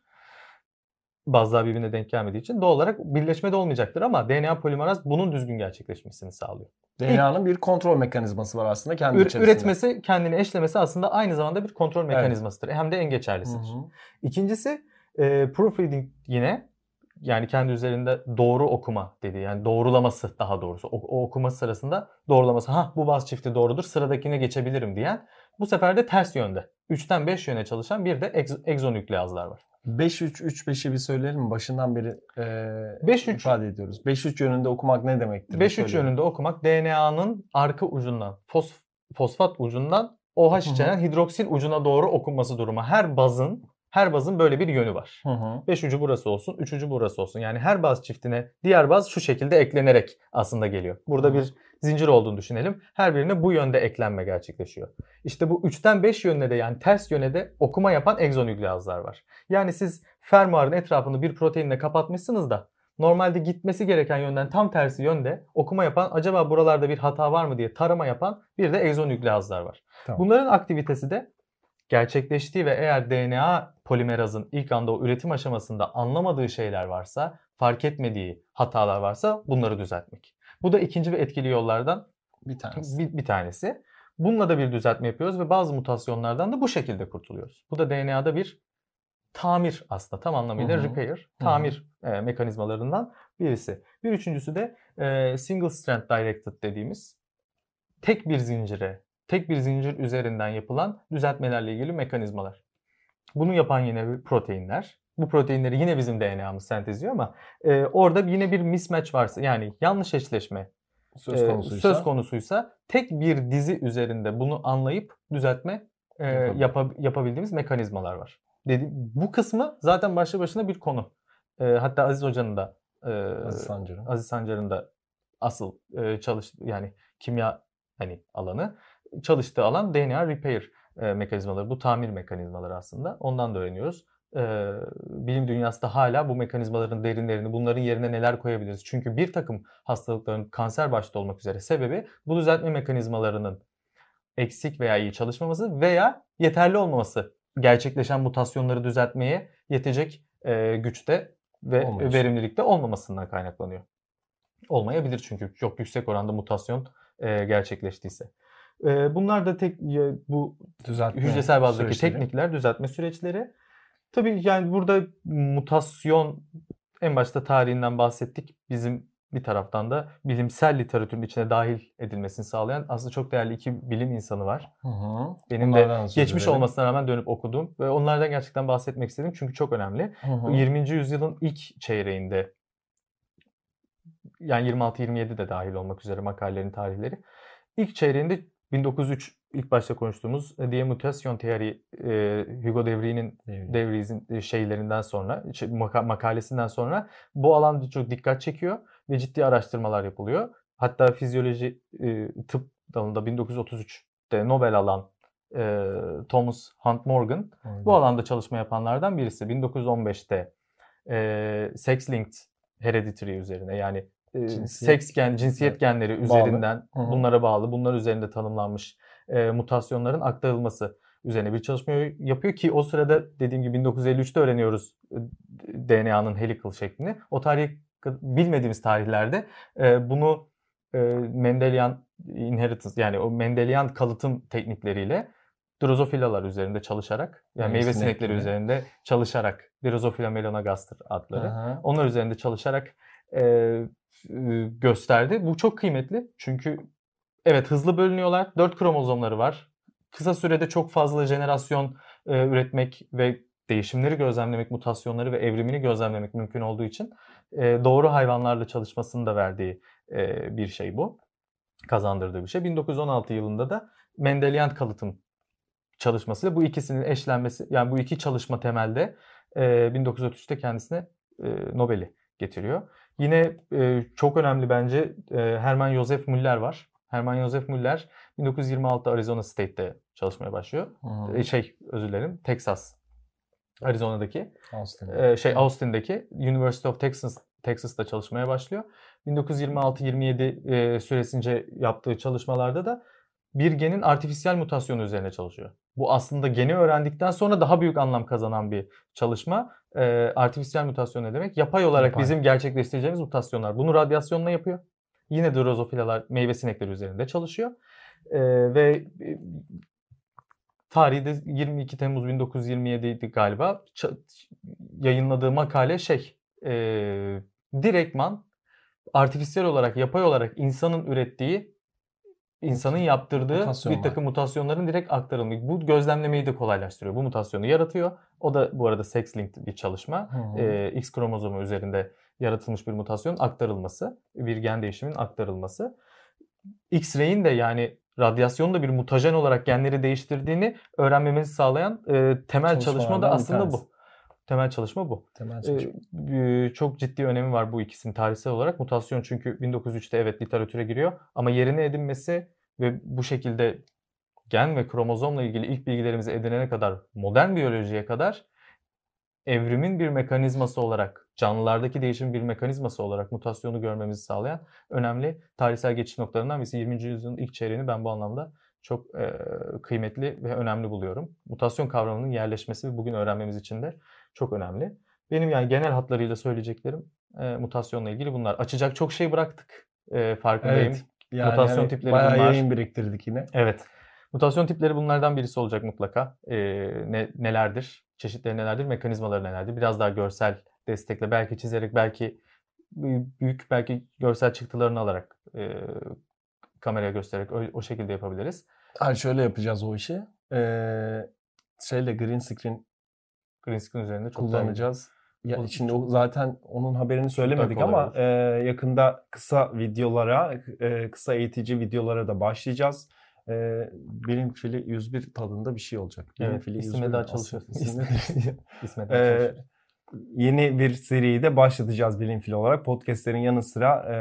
Bazılar birbirine denk gelmediği için doğal olarak birleşme de olmayacaktır ama DNA polimeraz bunun düzgün gerçekleşmesini sağlıyor. DNA'nın bir kontrol mekanizması var aslında kendi Ür- içerisinde. üretmesi, kendini eşlemesi aslında aynı zamanda bir kontrol mekanizmasıdır. Hem de en Hı geçerlisidir. hı. İkincisi e, proofreading yine yani kendi üzerinde doğru okuma dediği yani doğrulaması daha doğrusu o, o okuma sırasında doğrulaması ha bu baz çifti doğrudur sıradakine geçebilirim diyen bu sefer de ters yönde 3'ten 5 yöne çalışan bir de egz- egzonükleazlar var. 5-3-3-5'i bir söyleyelim mi? Başından beri e, 5-3 ifade ediyoruz. 5-3 yönünde okumak ne demektir? Bir 5-3 söyleyelim. yönünde okumak DNA'nın arka ucundan fos, fosfat ucundan OH içeren hidroksil ucuna doğru okunması durumu. Her bazın her bazın böyle bir yönü var. Hı hı. 5 ucu burası olsun, 3 ucu burası olsun. Yani her baz çiftine diğer baz şu şekilde eklenerek aslında geliyor. Burada Hı. bir zincir olduğunu düşünelim. Her birine bu yönde eklenme gerçekleşiyor. İşte bu 3'ten 5 yönüne de yani ters yöne de okuma yapan egzonükleazlar var. Yani siz fermuarın etrafını bir proteinle kapatmışsınız da normalde gitmesi gereken yönden tam tersi yönde okuma yapan acaba buralarda bir hata var mı diye tarama yapan bir de egzonükleazlar var. Tamam. Bunların aktivitesi de gerçekleştiği ve eğer DNA polimerazın ilk anda o üretim aşamasında anlamadığı şeyler varsa, fark etmediği hatalar varsa bunları düzeltmek. Bu da ikinci ve etkili yollardan Bir tanesi. bir, bir tanesi. Bununla da bir düzeltme yapıyoruz ve bazı mutasyonlardan da bu şekilde kurtuluyoruz. Bu da DNA'da bir tamir aslında tam anlamıyla Hı hı. repair, tamir e, mekanizmalarından birisi. Bir üçüncüsü de e, single strand directed dediğimiz tek bir zincire, tek bir zincir üzerinden yapılan düzeltmelerle ilgili mekanizmalar. Bunu yapan yine proteinler. Bu proteinleri yine bizim DNA'mız sentezliyor ama e, orada yine bir mismatch varsa yani yanlış eşleşme Söz e, konusuysa. söz konusuysa tek bir dizi üzerinde bunu anlayıp düzeltme e, yapa- yapabildiğimiz mekanizmalar var. Dedi, bu kısmı zaten başlı başına bir konu. E, hatta Aziz Hoca'nın da e, Aziz Sancar'ın. Aziz Sancar'ın da asıl e, çalış yani kimya hani alanı çalıştığı alan DNA repair e, mekanizmaları. Bu tamir mekanizmaları aslında. Ondan da öğreniyoruz. E, bilim dünyası da hala bu mekanizmaların derinlerini, bunların yerine neler koyabiliriz? Çünkü bir takım hastalıkların kanser başta olmak üzere sebebi bu düzeltme mekanizmalarının eksik veya iyi çalışmaması veya yeterli olmaması gerçekleşen mutasyonları düzeltmeye yetecek e, güçte ve Olmayış. verimlilikte olmamasından kaynaklanıyor. Olmayabilir çünkü çok yüksek oranda mutasyon e, gerçekleştiyse. E, bunlar da tek bu Düzeltme hücresel bazdaki süreçleri. teknikler, düzeltme süreçleri. Tabii yani burada mutasyon en başta tarihinden bahsettik. Bizim bir taraftan da bilimsel literatürün içine dahil edilmesini sağlayan aslında çok değerli iki bilim insanı var. Hı hı. Benim Onlardan de geçmiş edelim. olmasına rağmen dönüp okudum ve onlardan gerçekten bahsetmek istedim çünkü çok önemli. Hı hı. 20. yüzyılın ilk çeyreğinde yani 26-27 de dahil olmak üzere makalelerin tarihleri. ilk çeyreğinde 1903 ilk başta konuştuğumuz e, diye mutasyon teori e, Hugo de Vries''nin de Vries'in e, şeylerinden sonra, şey, maka- makalesinden sonra bu alanda çok dikkat çekiyor ve ciddi araştırmalar yapılıyor. Hatta fizyoloji e, tıp dalında 1933'te Nobel alan e, Thomas Hunt Morgan bu alanda çalışma yapanlardan birisi. 1915'te e, sex-linked hereditary üzerine yani e, Cinsiyet- seks gen, cinsiyet Evet. genleri Bağlı. üzerinden hı. bunlara bağlı, bunlar üzerinde tanımlanmış e, mutasyonların aktarılması üzerine bir çalışma yapıyor ki o sırada dediğim gibi 1953'te öğreniyoruz e, DNA'nın helical şeklini. O tarih bilmediğimiz tarihlerde e, bunu e, Mendelian inheritance yani o Mendelian kalıtım teknikleriyle drozofilalar üzerinde çalışarak yani Meyve meyve sinekleri. sinekleri üzerinde çalışarak Drosophylla melanogaster adları Aha. onlar üzerinde çalışarak e, gösterdi. Bu çok kıymetli çünkü evet hızlı bölünüyorlar. 4 kromozomları var. Kısa sürede çok fazla jenerasyon e, üretmek ve değişimleri gözlemlemek, mutasyonları ve evrimini gözlemlemek mümkün olduğu için e, doğru hayvanlarla çalışmasını da verdiği e, bir şey bu. Kazandırdığı bir şey. 1916 yılında da Mendelian kalıtım çalışmasıyla bu ikisinin eşlenmesi yani bu iki çalışma temelde e, 1933'te kendisine e, Nobel'i getiriyor. Yine e, çok önemli bence e, Hermann Josef Müller var. Hermann Josef Müller 1926'da Arizona State'te çalışmaya başlıyor. Hı. E, şey özür dilerim Texas Arizona'daki Austin. e, şey Austin'daki University of Texas Texas'ta çalışmaya başlıyor. 1926-27 e, süresince yaptığı çalışmalarda da bir genin artifisyal mutasyonu üzerine çalışıyor. Bu aslında geni öğrendikten sonra daha büyük anlam kazanan bir çalışma. E, artifisyal mutasyon ne demek? Yapay olarak Yapay. bizim gerçekleştireceğimiz mutasyonlar. Bunu radyasyonla yapıyor. Yine drozofilalar, meyve sinekleri üzerinde çalışıyor. E, ve e, tarihi de 22 Temmuz 1927'ydi galiba. Ç- yayınladığı makale şey, e, direktman artifisyel olarak, yapay olarak insanın ürettiği, insanın yaptırdığı bir Mutasyonlar. takım mutasyonların direkt aktarılması. Bu gözlemlemeyi de kolaylaştırıyor. Bu mutasyonu yaratıyor. O da bu arada sex-linked bir çalışma. Hı hı. E, X kromozomu üzerinde yaratılmış bir mutasyonun aktarılması, bir gen değişiminin aktarılması. X-ray'in de yani radyasyonun da bir mutajen olarak genleri değiştirdiğini öğrenmemizi sağlayan e, temel çalışma da bir aslında bu. Temel çalışma bu. Temel Ee, çalışma. e, çok ciddi önemi var bu ikisinin tarihsel olarak. Mutasyon çünkü 1903'te evet literatüre giriyor ama yerini edinmesi ve bu şekilde gen ve kromozomla ilgili ilk bilgilerimizi edinene kadar modern biyolojiye kadar evrimin bir mekanizması olarak, canlılardaki değişim bir mekanizması olarak mutasyonu görmemizi sağlayan önemli tarihsel geçiş noktalarından birisi. 20. yüzyılın ilk çeyreğini ben bu anlamda çok e, kıymetli ve önemli buluyorum. Mutasyon kavramının yerleşmesi ve bugün öğrenmemiz için de çok önemli. Benim yani genel hatlarıyla söyleyeceklerim e, mutasyonla ilgili bunlar. Açacak çok şey bıraktık. E, farkındayım. Evet. Yani mutasyon hani tipleri bayağı bunlar. yayın biriktirdik yine. Evet. Mutasyon tipleri bunlardan birisi olacak mutlaka. Ee, ne, nelerdir? Çeşitleri nelerdir? Mekanizmaları nelerdir? Biraz daha görsel destekle belki çizerek belki büyük belki görsel çıktılarını alarak e, kameraya göstererek o, o şekilde yapabiliriz. Hayır şöyle yapacağız o işi. Ee, şeyle green screen Screen üzerinde çok daha kullanacağız. Ya O- şimdi o zaten onun haberini söylemedik ama e, yakında kısa videolara, e, kısa eğitici videolara da başlayacağız. E, bilim fili 101 tadında bir şey olacak. Bilim Evet, fili 101 daha çalışıyoruz. ismi- İsmet Ee, çalışıyor. yeni bir seriyi de başlatacağız bilim fili olarak. Podcastlerin yanı sıra e,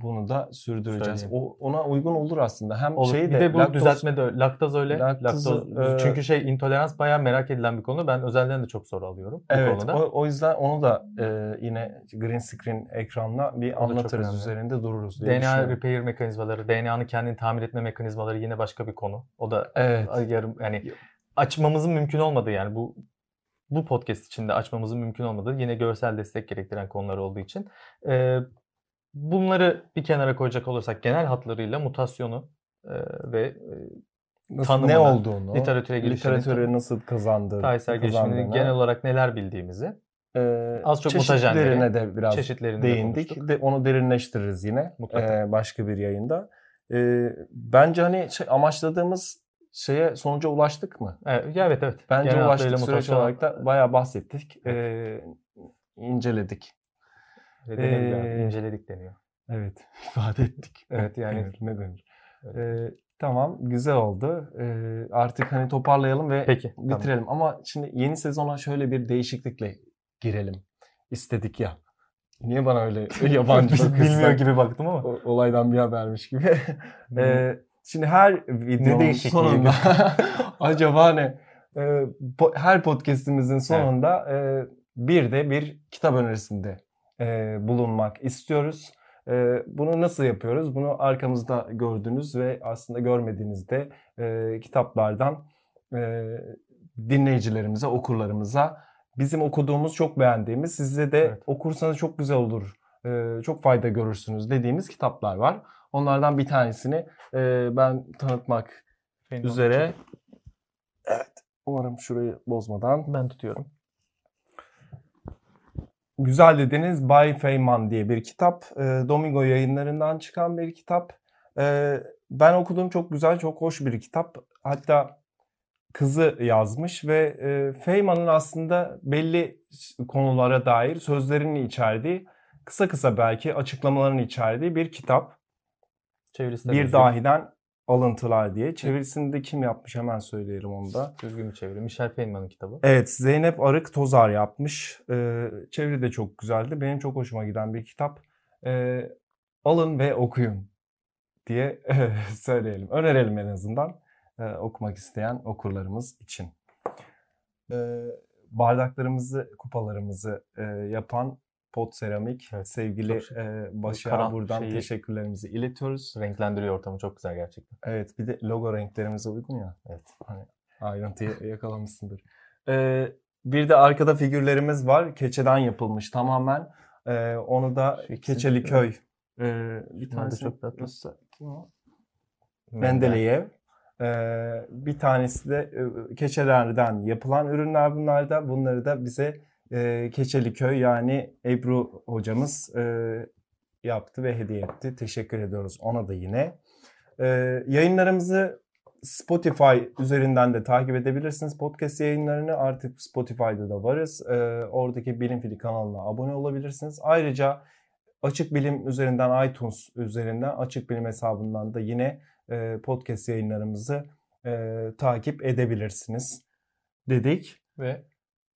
bunu da sürdüreceğiz. Söyleyeyim. O, ona uygun olur aslında. Hem Olur. şey bir de, de bu laktoz- düzeltme de öyle. Laktaz öyle. Laktozu, Laktoz, e, çünkü şey intolerans bayağı merak edilen bir konu. Ben özelden de çok soru alıyorum Evet, konuda. o, o yüzden onu da e, yine green screen ekranla bir O anlatırız, üzerinde dururuz diye DNA repair mekanizmaları, DNA'nın kendini tamir etme mekanizmaları yine başka bir konu. O da Evet. yarım yani açmamızın mümkün olmadığı yani bu bu podcast içinde açmamızın mümkün olmadığı yine görsel destek gerektiren konular olduğu için e, bunları bir kenara koyacak olursak genel hatlarıyla mutasyonu e, ve e, Nasıl, tanımını, ne olduğunu, literatüre girişini, literatüre nasıl kazandığı, tarihsel gelişimini genel olarak neler bildiğimizi e, az çok çeşitlerine mutajenleri, de biraz çeşitlerini de değindik. De, onu derinleştiririz yine Mutlaka. e, başka bir yayında. E, bence hani şey, amaçladığımız şeye sonuca ulaştık mı? Evet, evet evet. Bence Genel ulaştık. Süreç mutasyon- olarak da bayağı bahsettik. E, inceledik. Yani, Ee, inceledik deniyor. Evet. ifade ettik. Evet yani Denir, ne denir? Evet. Ee, Tamam güzel oldu. Ee, artık hani toparlayalım ve Peki. tamam. bitirelim. Ama şimdi yeni sezona şöyle bir değişiklikle girelim istedik ya. Niye bana öyle yabancı bakıyorsun? Bilmiyor gibi baktım ama. O- olaydan bir habermiş gibi. Ee, şimdi her videonun sonunda acaba ne? Ee, po- her podcastimizin sonunda e, bir de bir kitap önerisinde e, bulunmak istiyoruz. E, bunu nasıl yapıyoruz? Bunu arkamızda gördüğünüz ve aslında görmediğinizde e, kitaplardan e, dinleyicilerimize, okurlarımıza bizim okuduğumuz, çok beğendiğimiz, size de Evet. okursanız çok güzel olur, e, çok fayda görürsünüz dediğimiz kitaplar var. Onlardan bir tanesini e, ben tanıtmak Benim üzere. Evet. Umarım şurayı bozmadan. Ben tutuyorum. Güzel dediniz Bay Feynman diye bir kitap. E, Domingo yayınlarından çıkan bir kitap. E, ben okudum çok güzel, çok hoş bir kitap. Hatta kızı yazmış ve e, Feynman'ın aslında belli konulara dair sözlerini içerdiği, kısa kısa belki açıklamalarını içerdiği bir kitap. Çevirisi Bir dahiden alıntılar diye. Çevirisini de kim yapmış hemen söyleyelim onu da. Düzgün bir çeviri. Michel Feynman'ın kitabı. Evet Zeynep Arık Tozar yapmış. Ee, çeviri de çok güzeldi. Benim çok hoşuma giden bir kitap. Ee, alın ve okuyun diye söyleyelim. Önerelim en azından ee, okumak isteyen okurlarımız için. Ee, bardaklarımızı, kupalarımızı e, yapan Pot Seramik Evet, sevgili e, Başak'a karan buradan şeyi- teşekkürlerimizi iletiyoruz. Renklendiriyor ortamı çok güzel gerçekten. Evet bir de logo renklerimize uygun ya. Evet. Hani ayrıntıyı yakalamışsındır. Ee, bir de arkada figürlerimiz var. Keçeden yapılmış tamamen. Ee, onu da Şu ikisini Keçeli Köy. Ee, bir tanesi çok tatlı. Mendeleyev. Ee, bir tanesi de e, keçelerden yapılan ürünler bunlar da. Bunları da bize e, Keçeli Köy yani Ebru hocamız e, yaptı ve hediye etti. Teşekkür ediyoruz ona da yine. Ee, yayınlarımızı Spotify üzerinden de takip edebilirsiniz. Podcast yayınlarını artık Spotify'da da varız. Ee, oradaki Bilim Fili kanalına abone olabilirsiniz. Ayrıca Açık Bilim üzerinden iTunes üzerinden Açık Bilim hesabından da yine e, podcast yayınlarımızı e, takip edebilirsiniz dedik. Ve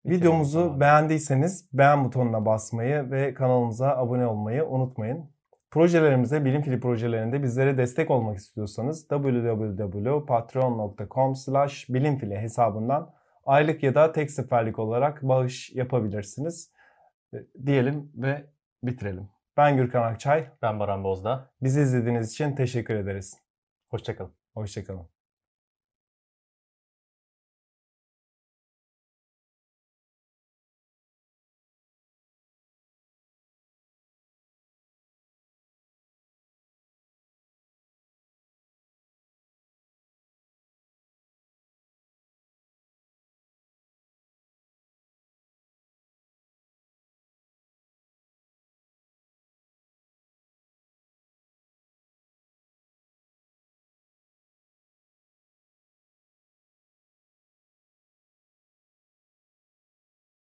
Videomuzu beğendiyseniz beğen butonuna basmayı ve kanalımıza abone olmayı unutmayın. Projelerimize, Bilim Fili projelerinde bizlere destek olmak istiyorsanız www.patreon.com slash bilimfili hesabından aylık ya da tek seferlik olarak bağış yapabilirsiniz. E, Diyelim ve bitirelim. Ben Gürkan Akçay. ben Baran Bozda. Bizi izlediğiniz için teşekkür ederiz. Hoşçakalın. Hoşçakalın.